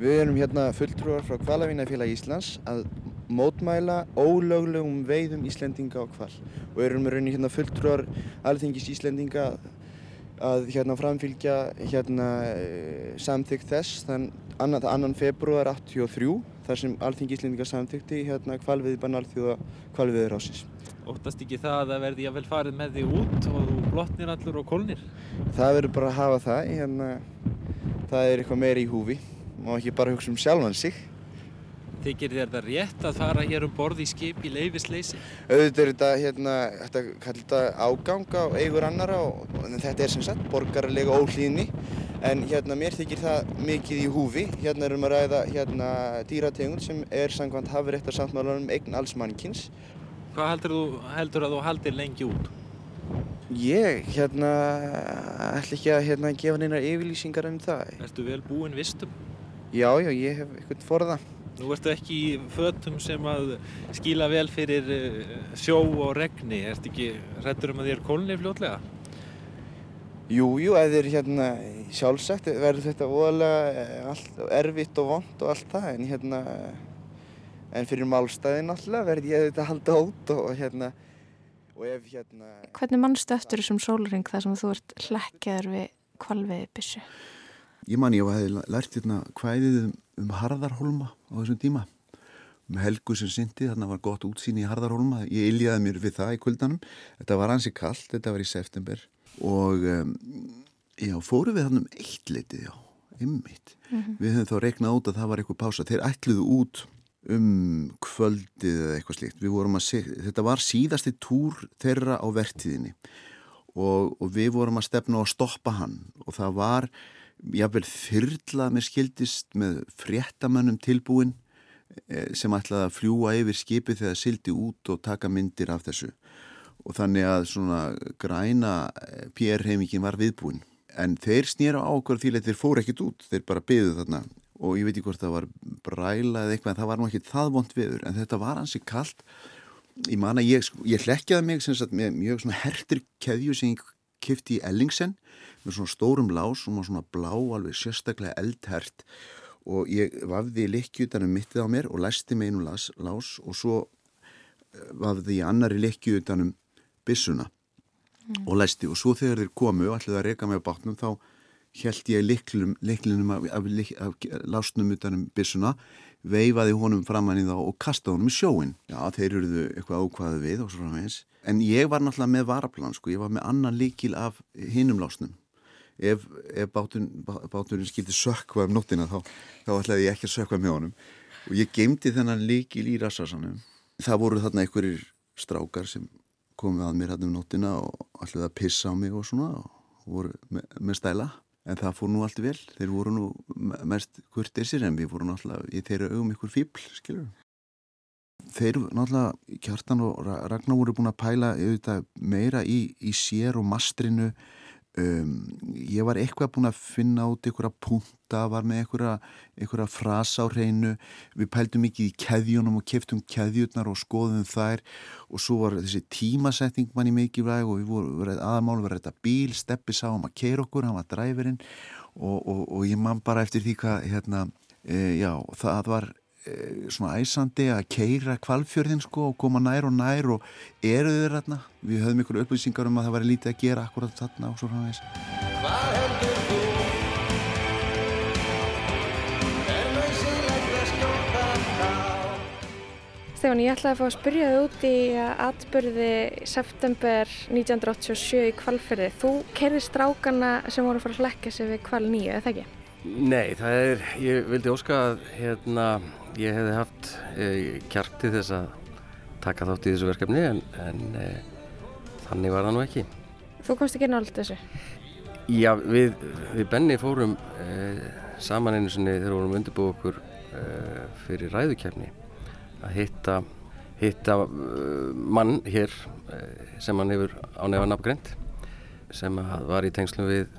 Við erum hérna fulltrúar frá Kvalavínafélagi Íslands að mótmæla ólöglegum veiðum Íslendinga á kval og erum við raunin hérna fulltrúar alþingis Íslendinga að hérna framfylgja hérna samþyggt þess þann annan, annan februar 83 þar sem alþingi Íslendinga samþygti hérna kvalviðbann alþjóða kvalviður ásins. Óttast ekki það að það verði að vel farið með því út og þú blotnir allur og kólnir? Það verður bara að hafa það, hérna, það er eitthvað meira í húfi má ekki bara hugsa um sjálfan sig Þykir þér það rétt að fara hér um borð í skip í leifisleysi? Auðvitað er þetta, hérna, þetta kallar þetta ágang á eigur annara og, og þetta er sem sagt borgarlega óhlýðni en hérna mér þykir það mikið í húfi. Hérna erum við að ræða hérna dýrategund sem er samkvæmt hafiréttarsáttmálanum eign alls mannkins. Hvað heldur þú heldur að þú haldir lengi út? Ég, hérna, ætla ekki að hérna gefa neina yfirlýsingar um það. Ertu vel búinn vistum? Já, já, ég hef eitthvað forða. Nú ertu ekki í fötum sem að skýla vel fyrir eh, sjó og regni. Ertu ekki hrættur um að þér kólni fljótlega? Jú, jú, ef þið er hérna sjálfsagt verður þetta óalega allt, erfitt og vond og allt það en hérna en fyrir málstæðin alltaf verður ég þetta að halda út og hérna og ef hérna Hvernig mannstu eftir þessum sólring þar sem þú ert hlekkjaður við kvalveiði byssu? Ég man ég hef lært hérna hvæðið um, um Harðarholma á þessum tíma. Um helgu sem syndi, þarna var gott útsýni í Harðarholma ég iljaði mér við það í kvöldanum þetta var hansi kallt, þetta var í september. Og um, já, fóru við hann um eitt litið já, ymmit mm -hmm. við höfum þá reiknað út að það var eitthvað pása. Þeir ætluðu út um kvöldið eða eitthvað slikt við vorum að segja, þetta var síðasti túr þeirra á vertíðinni. Og, og við vorum að stefna að stoppa hann. Og það var jáfnveil þyrlað með skildist með fréttamönnum tilbúin eh, sem ætlaði að fljúa yfir skipi þegar sildi út og taka myndir af þessu. Og þannig að svona græna eh, PR-heimingin var viðbúin. En þeir snýra á okkur því að þeir fóru ekkit út þeir bara byðu þarna. Og ég veit ekki hvort það var bræla eða eitthvað en það var nú ekki það vond viður en þetta var hansi kallt ég man að ég, sko, ég hlekkjaði mig sagt, með mjög svona hertir keðju sem ég kifti í Ellingsen með svona stórum lás og svona blá alveg sérstaklega eldhert og ég vafði lekkjutanum mittið á mér og læsti mig einu lás, lás og svo eh, vafði ég annari lekkjutanum bissuna mm. og læsti. Og svo þegar þeir komu og ætlaði að reyka mig á bátnum þá held ég leiklinum af, af, af, af lásnum utanum bissuna veifaði honum framann í þá og kastaði honum í sjóin já þeir eruðu eitthvað ákvaðið við og svo framvegis. En ég var náttúrulega með varaplan sko, ég var með annan líkil af hinnum lásnum ef, ef bátun, báturinn skildi sökva um nóttina þá, þá ætlaði ég ekki að sökva með honum. Og ég geymdi þennan líkil í rassasanum það voru þarna einhverjir strákar sem komið að mér hérna um nóttina og ætlaði að pissa á mig og svona og voru með, með stæla. En það fór nú allt vel. Þeir voru nú mest kurtisir en við voru náttúrulega í þeirra augum ykkur fíbl skilur þeir náttúrulega Kjartan og Ragnar voru búin að pæla meira í, í sér og mastrinu Um, ég var eitthvað búin að finna út einhverja punta, var með einhverja, einhverja frasa á hreinu. Við pældum mikið í keðjunum og keftum keðjurnar og skoðum þær. Og svo var þessi tímasetting manni mikið og við vorum aðmálu verið þetta bíl, steppi sá um að keira okkur hann var dræfurinn og, og, og ég man bara eftir því hvað hérna, e, já, það var svona æsandi að keira kvalfjörðin sko og koma nær og nær og eru þau þarna við höfum ykkur upplýsingar um að það væri lítið að gera akkurat þarna og svo frá þess Hvað heldur þú? Stefán, ég ætlaði að fá að spyrja þið út í atbyrði september 1987 í kvalfjörði þú kerði strákana sem voru að fara að hlekka sig við kval nýju, eða ekki? Nei, það er, ég vildi óska að hérna ég hefði haft e, kjark til þess að taka þátt í þessu verkefni en, en e, þannig var það nú ekki. Þú komst ekki nált þessu? Já, við, við Benny fórum e, saman einu sinni þegar við vorum undirbúið okkur fyrir ræðukefni að hitta, hitta mann hér sem hann hefur á nefn afgreint sem var í tengslum við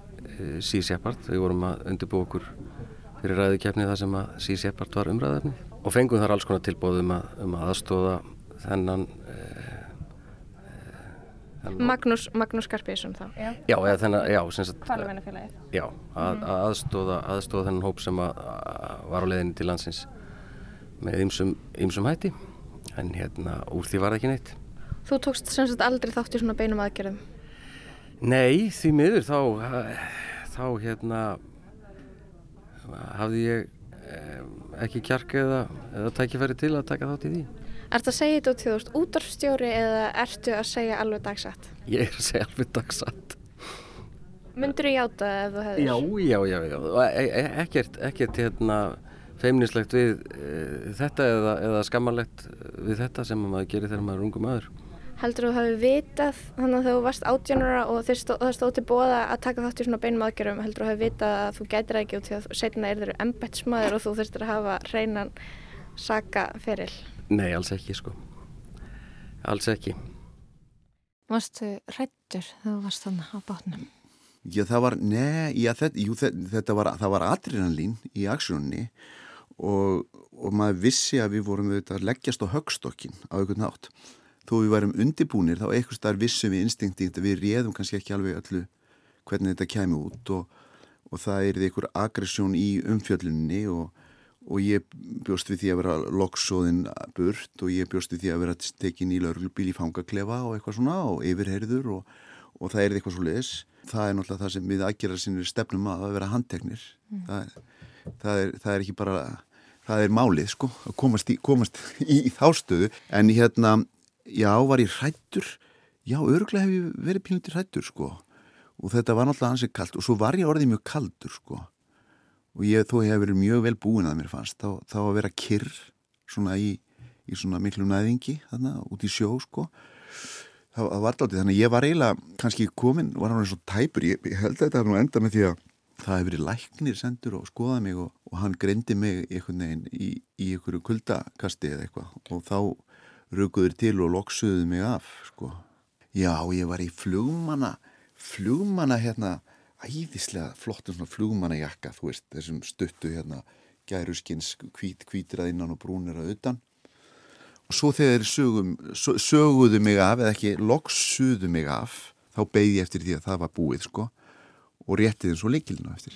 Sea Shepherd. Við vorum að undirbúið okkur fyrir ræðikefni þar sem að Sí Seppart var umræðafni og fengum þar alls konar tilbóðum að, um að aðstóða þennan eh, Magnús, Magnús Garpísson þá. Já, já eða þennan, já Hvalveinafélagið Já, að, mm. að aðstóða, aðstóða þennan hóp sem að, að var á leðinni til landsins með ymsum, ymsum hætti. En hérna úr því var það ekki neitt. Þú tókst sem sagt aldrei þátt í svona beinum aðgerðum? Nei, því miður þá þá hérna hafði ég ekki kjark eða, eða tækifæri til að taka þátt í því. Ertu að segja þetta út því þú ert útdarfstjóri eða ertu að segja alveg dagsatt? Ég er að segja alveg dagsatt. Mundur þú hjáta ef þú hefðir? Já, já, já, já. E e ekkert, ekkert hérna feimnislegt við e, þetta eða, eða skammalegt við þetta sem maður gerir þegar maður er ungum maður. Heldur þú hefði vitað þannig að þú varst átjónara og stó, það stóð til bóða að taka þátt í svona beinum aðgjörum heldur þú hefði vitað að þú gætir ekki út því að setna er þeirra embetsmaður og þú þurftir að hafa hreinan saka feril? Nei, alls ekki sko. Alls ekki. Varstu hrættur þegar þú varst þannig á bátnum? Já, það var, neð, já, þetta, jú, þetta var, það var adrenalín í aksjónni og, og maður vissi að við vorum auðvitað að leggjast á högstokkin á einhvern nátt. Þó við værum undibúnir þá eitthvað starf vissum við instinktínt að við réðum kannski ekki alveg öllu hvernig þetta kæmi út og, og það er einhver aggressjón í umfjöllunni og, og ég bjóst við því að vera lokksóðinn burt og ég bjóst við því að vera tekin í lauruglubíl í fangaklefa og eitthvað svona og yfirherður og, og það er eitthvað svo leiðis. Það er náttúrulega það sem við aðgerðar sinni stefnum að að vera handteknir. Mm. Það, það, er, það er ekki bara, það er málið sko að komast í, komast í, í þástöðu en hérna já, var ég hrættur? Já, öruglega hef ég verið pínutir hrættur sko. Og þetta var náttúrulega ansið kallt og svo var ég orðið mjög kaldur sko. Og ég þó hef verið mjög vel búin að mér fannst þá, þá að vera kyrr svona í, í svona miklu næðingi þarna út í sjó sko. Það, það var alltaf þannig. Ég var eiginlega kannski komin, var hann eins og tæpur. Ég, ég held að þetta nú enda með því að það hefur verið læknir sendur og skoðað mig og, og hann greindi mig í, í einhverju kuldakasti eða eitthvað. Og þá rukuður til og loksuðu mig af sko. Já, ég var í flugmanna flugmanna hérna æðislega flottum svona flugmannajakka þú veist, þessum stuttu hérna gæruskins hvít, hvítir að innan og brúnir að utan og svo þegar sögum, söguðu mig af eða ekki loksuðu mig af þá beigði ég eftir því að það var búið sko og réttið eins og líkilina eftir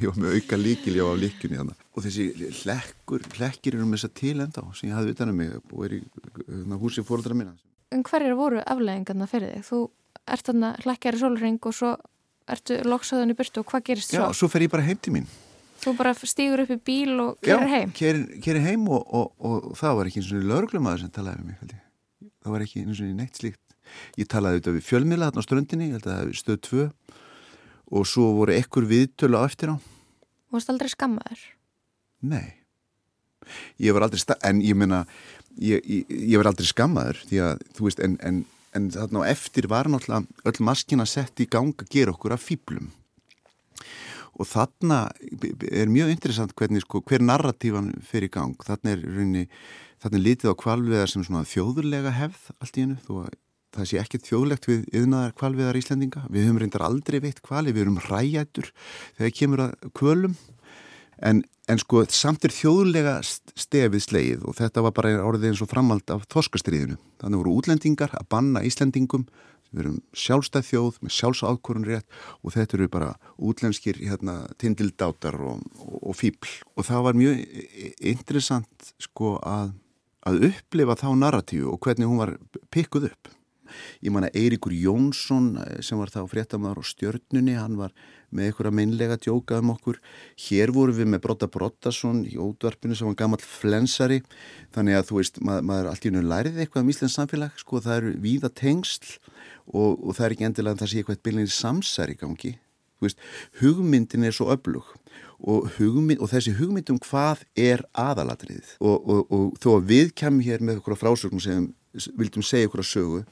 ég var með auka líkil, ég var á líkjunni þannig. og þessi hlekkur hlekkir eru um þess að tilenda á sem ég hafði vitan um mig og er í hérna, húsi fóröldra minna En hverjir voru afleggingarna fyrir þig? Þú ert þarna hlekkjar í solring og svo ertu loksaðan í byrtu og hvað gerist svo? Já, svo fer ég bara heim til mín Þú bara stýgur upp í bíl og kerir heim? Já, kerir heim og, og, og, og það var ekki eins og lögurglömaður sem talaði við mig það var ekki eins og neitt slíkt ég talaði auðvitað við fjölmiðla þarna á ströndinni, ég held að stöð tvö og svo voru ekkur viðtölu á eftir á. Varst aldrei skammaður? Nei. Ég var aldrei, en ég menna, ég, ég, ég var aldrei skammaður því að, þú veist, en, en, en þarna á eftir var náttúrulega öll maskina sett í gang að gera okkur af fýblum. Og þarna er mjög interessant hvernig, sko, hver narratífan fyrir gang. Þarna er rauninni, þarna er litið á kvalviðar sem svona þjóðurlega hefð allt í hennu, þó að það sé ekkert þjóðlegt við yðnaðar kvalviðar Íslandinga. Við höfum reyndar aldrei veitt kvali, við erum ræjættur þegar kemur að kvölum en, en sko samt er þjóðlega stefið sleið og þetta var bara orðið eins og framald af þoskastriðinu. Þannig voru útlendingar að banna Íslandingum, við erum sjálfstæð þjóð með sjálfsáðkorun rétt og þetta eru bara útlenskir hérna, tindildátar og, og, og fíbl og það var mjög interessant sko að, að upplifa þá narratíu og hvernig hún var pikkuð upp ég man að Eiríkur Jónsson eh, sem var þá fréttamaður á stjörnunni hann var með einhverja meinlega djókað um okkur. Hér voru við með Brotta Brottason í ódvarpinu sem var gammal flensari. Þannig að þú veist, mað, maður allt í unum lærið eitthvað um Íslands samfélag, sko það eru víða tengsl og, og það er ekki endilega að það sé eitthvað byllinni samsæri gangi. Veist, hugmyndin er svo öflug og, hugmynd, og þessi hugmynd um hvað er aðalatriðið. Og, og, og þó að við kemum hér með okkur frásögnum sem vildum segja okkur að sögu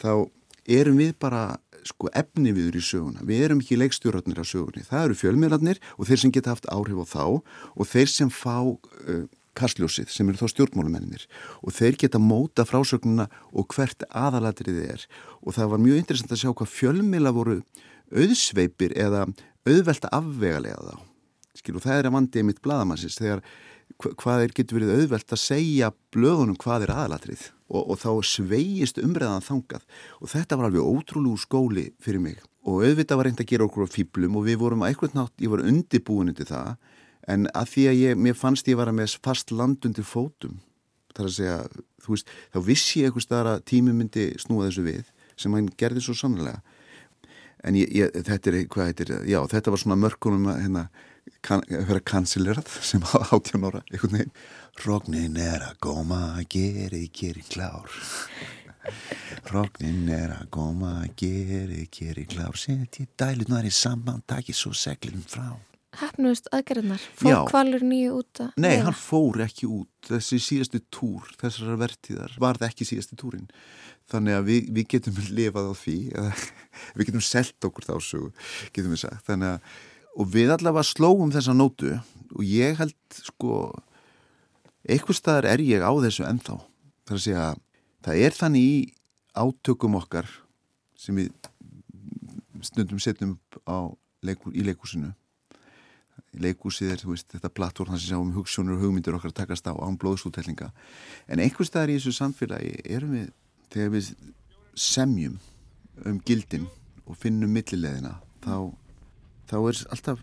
þá erum við bara sko efni viður í söguna. Við erum ekki leikstjórnarnir á sögunni. Það eru fjölmiðlarnir og þeir sem geta haft áhrif á þá og þeir sem fá uh, kastljósið sem eru þá stjórnmálumennir og þeir geta móta frásögnuna og hvert aðalatriðið er og það var mjög interessant að sjá hvað fjölmiðla voru auðsveipir eða auðvelta afvegalega þá. Skil og það er að vandið mitt bladamannsins þegar hvað er getur verið auðvelt að segja blöðunum hvað er aðalatrið og, og þá sveigist umræðan þangað. Og þetta var alveg ótrúlegu skóli fyrir mig. Og auðvitað var reynd að gera okkur á fýblum og við vorum eitthvað nátt, ég var undibúin undir það en að því að ég, mér fannst ég var með fast land undir fótum þar að segja, þú veist, þá vissi ég eitthvað staðar að tími myndi snúa þessu við sem hann gerði svo sannlega en ég, ég, þetta er, hvað heitir, já, þetta var svona mörkunum að hérna kann, vera kansilerað sem á 18 ára einhvern veginn Rognin er að góma að geri, geri klár Rognin er að góma að geri, geri klár Seti dælunar í samband, takki svo seglum frá hefnuðust aðgerðnar? Fór kvalur nýju út að Nei, hann fór ekki út. Þessi síðasti túr, þessara vertíðar, var það ekki síðasti túrin. Þannig að við, við getum lifað á því, (laughs) við getum selt okkur þá sögu, getum við sagt. Þannig að, og við allavega slóum þessa nótu og ég held, sko, eitthvað staðar er ég á þessu ennþá. Það er að segja, það er þannig í átökum okkar sem við stundum setjum upp á leikur, í leikúsinu leikúsið er veist, þetta plattform sem sjáum hugssjónur og hugmyndir okkar takast á án blóðsútællinga en einhvers staðar í þessu samfélagi erum við, þegar við semjum um gildin og finnum millileðina þá, þá er alltaf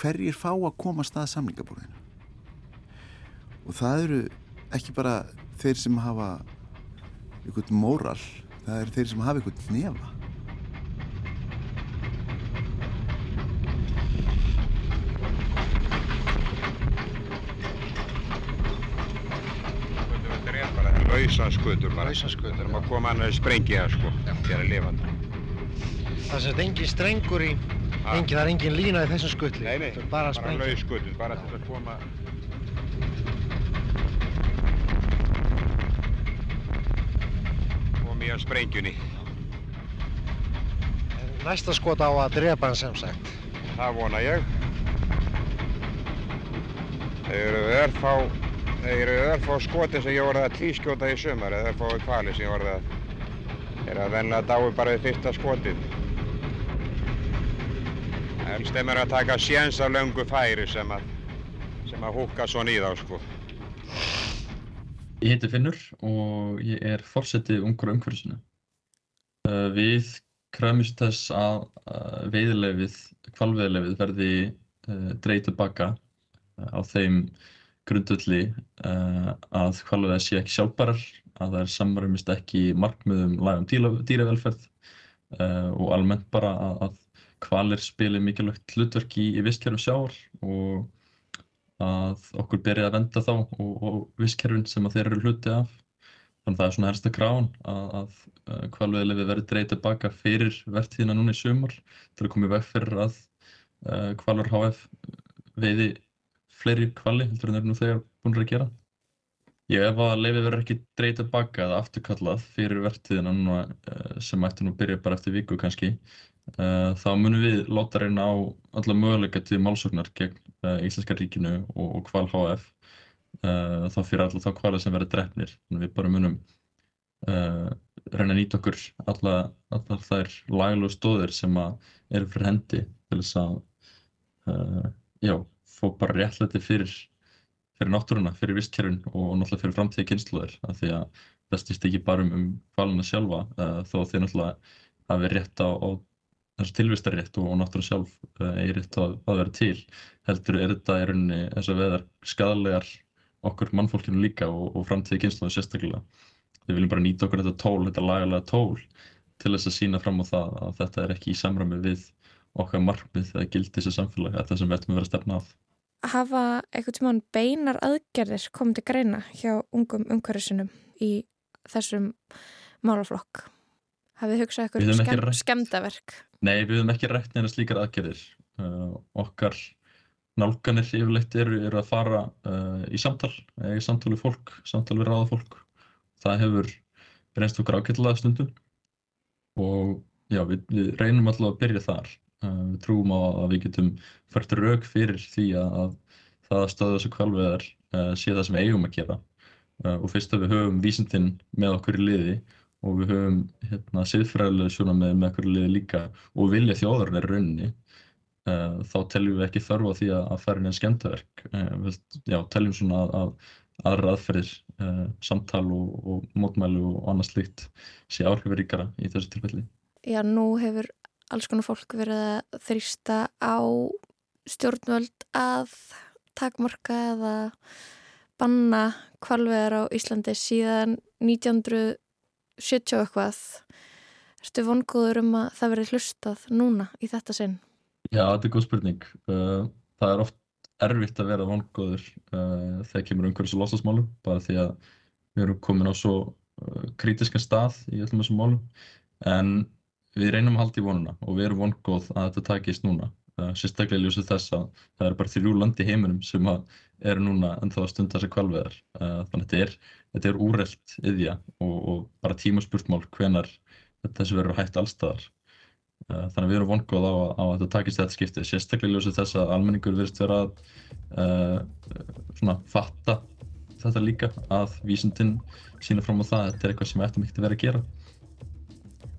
hverjir fá að koma stað samlingaborðinu og það eru ekki bara þeir sem hafa einhvern móral það eru þeir sem hafa einhvern nefa Lausaskutur bara. Lausaskutur. Það er að koma hann að sprengja sko, gera lifandi. Það sést engin strengur í, engin, það er engin lína í þessum skutli. Nei, nei, bara bara sprengja. lauskutur, bara til að koma... Komi að sprengjunni. Næsta skot á að drepa hann sem sagt. Það vona ég. Þeir eru örfá, þeir eru örfá skotin sem ég voru að tvískjóta í sumar, eða örfá kvali sem ég voru að, er að venlega dái bara við fyrsta skotið. Helst þeim er að taka séns af löngu færi sem að, að húka svona í þá, sko. Ég heiti Finnur og ég er forseti ungur umhverfisinu. Uh, við kröfumst þess að uh, veiðilefið, kvalveiðilefið verði uh, dreigð tilbaka á þeim grundvöldi uh, að kvalveiðar sé ekki sjálfbærar, að þær samræmist ekki markmiðum lagum dýra, dýravelferð og almennt bara að, að kvalir spili mikilvægt hlutverk í, í vistkerfum sjávar og að okkur beri að venda þá og, og visskerfin sem að þeir eru hluti af. Þannig að það er svona helsta krán að, að kvalveiðilefi verði dreigð tilbaka fyrir vertíðina núna í sumar til að koma í veg fyrir að uh, Kvalur HF veiði fleiri kvali heldur en þeir eru nú þegar búin að gera. Ég ef að leifið verður ekki dreigð tilbaka eða afturkallað fyrir vertíðina núna uh, sem ætti nú að byrja bara eftir viku kannski þá munum við láta reyna á alla möguleika til málsóknar gegn uh, Íslenska ríkinu og, og Kval HF uh, þá fyrir alla þá kvalir sem verður drefnir þannig við bara munum uh, reyna að nýta okkur alla, allar þær laglegu stóðir sem eru fyrir hendi til þess að uh, já, fá bara réttlæti fyrir fyrir náttúruna, fyrir vistkerfin og náttúrulega fyrir framtíði kynsluðir af því að það stýst ekki bara um, um kvalina sjálfa uh, þó þeir náttúrulega hafi rétt á, á þessu tilvistarrétt og, og náttúrulega sjálf uh, eigi rétt að, að vera til heldur er þetta í rauninni þess að veðar skadalegar okkur mannfólkinu líka og, og framtíði kynsluðum sérstaklega við viljum bara nýta okkur þetta tól, þetta lagalega tól til þess að sína fram á það að þetta er ekki í samræmi við okkar markmið eða gildi þessu samfélag að það sem við ætlum að vera stefna að Hafa eitthvað tímann beinar aðgerðir komið til greina hjá ungum umhverfisinum í þessum málaflokk? Hafið hugsað eitthvað skemdaverk? Nei, við höfum ekki rætt neina slíkar aðgerðir. Uh, okkar nálganir yfirleitt eru, eru að fara uh, í samtal, eða í samtal við fólk, samtal við ráða fólk. Það hefur reynst okkur ágætlega stundum og já, við, við reynum alltaf að byrja þar. Uh, við trúum á að við getum fært rauk fyrir því að, að það að stöða þessu kvalveðar uh, sé það sem við eigum að gera. Uh, og fyrst að við höfum vísindin með okkur í liði og við höfum hérna siðfræðilega sjónar með með okkur liði líka. Og vilja þjóðarinn er raunni uh, eh, þá teljum við ekki þörfa því að, að færi neina skemmtaverk uh, eh, já, teljum svona að, að aðra aðferðir uh, samtal og, og mótmælu og annað slikt sé áhrifir ríkara í þessu tilfelli. Já, nú hefur alls konar fólk verið að þrýsta á stjórnvöld að takmarka eða banna kvalveðar á Íslandi síðan 1900 70 eitthvað. Ertu vongóður um að það veri hlustað núna í þetta sinn? Já, þetta er góð spurning. Uh, það er oft erfitt að vera vongóður uh, þegar kemur umhverfis og losasmálum bara því að við erum komin á svo uh, kritiskan stað í öllum þessum málum. En við reynum að halda í vonuna og við erum vongóð að þetta takist núna sérstaklega í ljósi þess að það eru bara þrjú landi heiminum sem eru núna ennþá að stunda þessar kvalveðar. Uh, þannig að þetta er, þetta er úrrelt yðja og, og bara tímaspurtmál hvenar þessu verður hægt allstaðar. Uh, þannig að við erum vongóð á, á að þetta takist þetta skiptið, sérstaklega í ljósi þess að almenningur verðist vera að uh, svona fatta þetta líka að vísundin sína fram á það að þetta er eitthvað sem ættum ekkert að vera að gera.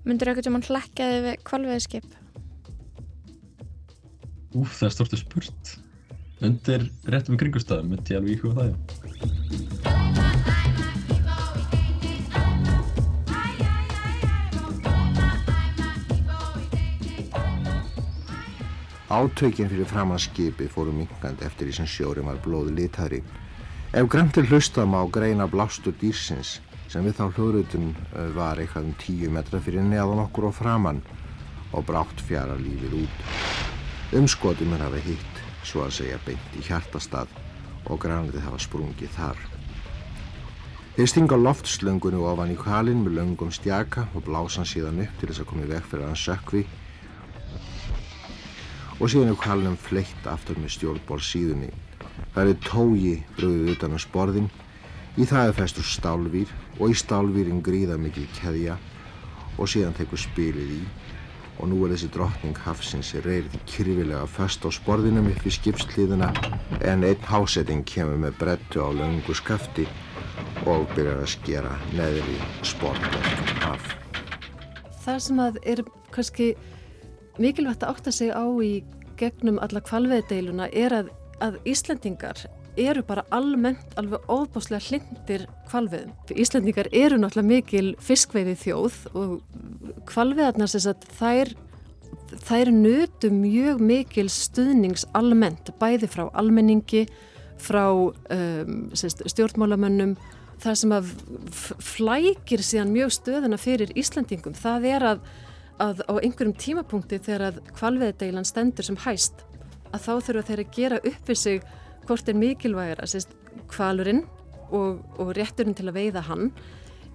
Myndur eitthvað sem hann hlekkaði við kvalveðskip? Úf, það er stortið spurt. Undir réttum í kringustafum myndi ég alveg íhuga það, já. Átökinn fyrir framanskipið fóru minkandi eftir því sem sjórin var blóði litari. Ef grænt er hlustað má greina blástur dýrsins sem við þá hljóðrutun var eitthvað um tíu metra fyrir neðan okkur og framann og brátt fjara lífið út. Umskotum er hafa hitt, svo að segja beint í hjartastað og grænitið hafa sprungið þar. Þeir stinga loftslöngunni ofan í kalinn með löngum stjaka og blásan síðan upp til þess að koma í veg fyrir hann sökvi og síðan er kallinum fleitt aftur með stjórnból síðunni. Það er tógi bröðuð utan á sporðin, í það er festur stálvýr og í stálvýrin gríða mikil keðja og síðan tekur spilið í og nú er þessi drottning hafsins reyrið kyrfilega föst á sporðinum upp í skipsliðina en einn hásetting kemur með brettu á löngu skafti og byrjar að skera neðri sportverk af. Það sem að er kannski mikilvægt að átta sig á í gegnum alla kvalveðdeiluna er að, að Íslendingar eru bara almennt alveg óbáslega hlindir kvalveðum. Íslendingar eru náttúrulega mikil fiskveiði þjóð og kvalveðarnar sem sagt þær, þær nötu mjög mikil stuðnings almennt, bæði frá almenningi, frá um, stjórnmálamönnum, það sem að flækir síðan mjög stöðuna fyrir Íslendingum, það er að að á einhverjum tímapunkti þegar að kvalveðdeilan stendur sem hæst að þá þurfa þeir að gera upp við sig hvort er mikilvægir að sést kvalurinn og, og rétturinn til að veiða hann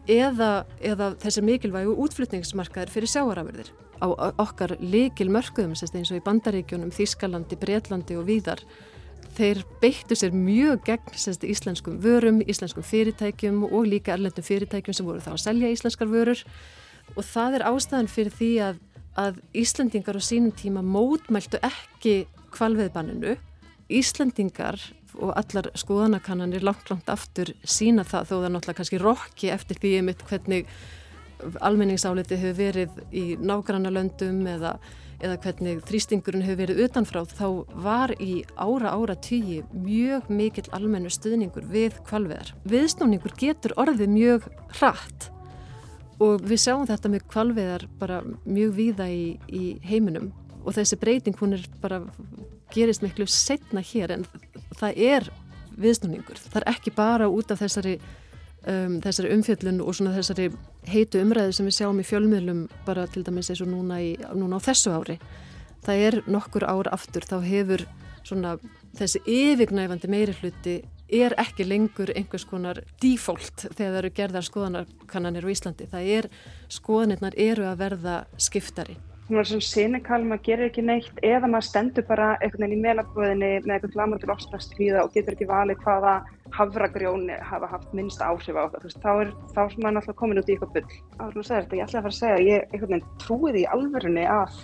eða, eða þessi mikilvægu útflutningsmarkaðir fyrir sjáarafurðir á okkar líkil mörkuðum sést eins og í Bandaríkjónum, Þískalandi, Breitlandi og víðar þeir beittu sér mjög gegn sést, íslenskum vörum, íslenskum fyrirtækjum og líka erlendum fyrirtækjum sem voru þá að selja íslenskar vörur og það er ástæðan fyrir því að, að Íslandingar á sínum tíma mótmæltu ekki kvalveðbanninu. Íslandingar og allar skoðanakannanir langt langt aftur sína það þó það náttúrulega kannski rokki eftir því einmitt hvernig almenningsáliti hefur verið í nágranna löndum eða, eða hvernig þrýstingurinn hefur verið utanfrá þá var í ára ára tíi mjög mikill almennu stuðningur við kvalveðar. Viðsnúningur getur orðið mjög hratt og við sjáum þetta með kvalveðar bara mjög víða í, í heiminum og þessi breyting hún er bara gerist miklu setna hér en það er viðsnúningur. Það er ekki bara út af þessari, um, þessari umfjöllun og svona þessari heitu umræðu sem við sjáum í fjölmiðlum bara til dæmis eins og núna, í, núna á þessu ári. Það er nokkur ár aftur þá hefur svona þessi yfirgnæfandi meiri hluti er ekki lengur einhvers konar default þegar það eru gerðar skoðanarkannanir á Íslandi. Það er, skoðanirnar eru að verða skiptari. Hún var svona sinikal, maður gerir ekki neitt eða maður stendur bara einhvern veginn í meðlaböðinni með eitthvað glamundur lofslastvíða og getur ekki valið hvaða hafragrjóni hafa haft minnsta áhrif á það. Þá er þá sem maður náttúrulega komin út í eitthvað bull. Áður nú segir þetta, ég ætla að fara að segja að ég einhvern veginn trúi því alverðinni að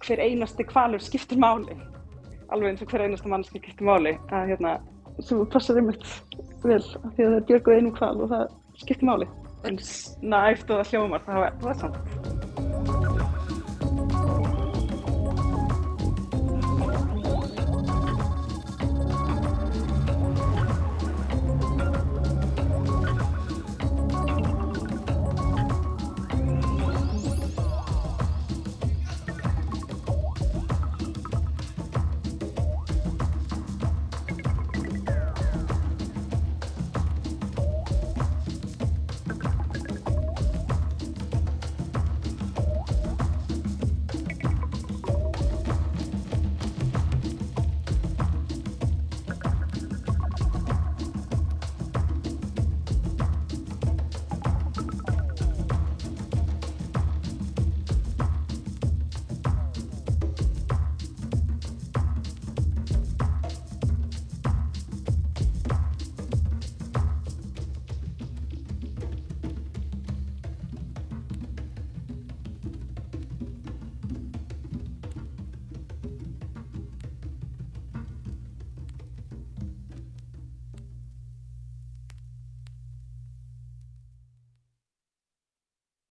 hver einasti kvalur skiptir máli. Alveg eins og hver einasta mannski skiptir máli. Að hérna, þú passar einmitt vel af því að það björguð einu kval og það skiptir máli. En næft og það hljómar, það var samt.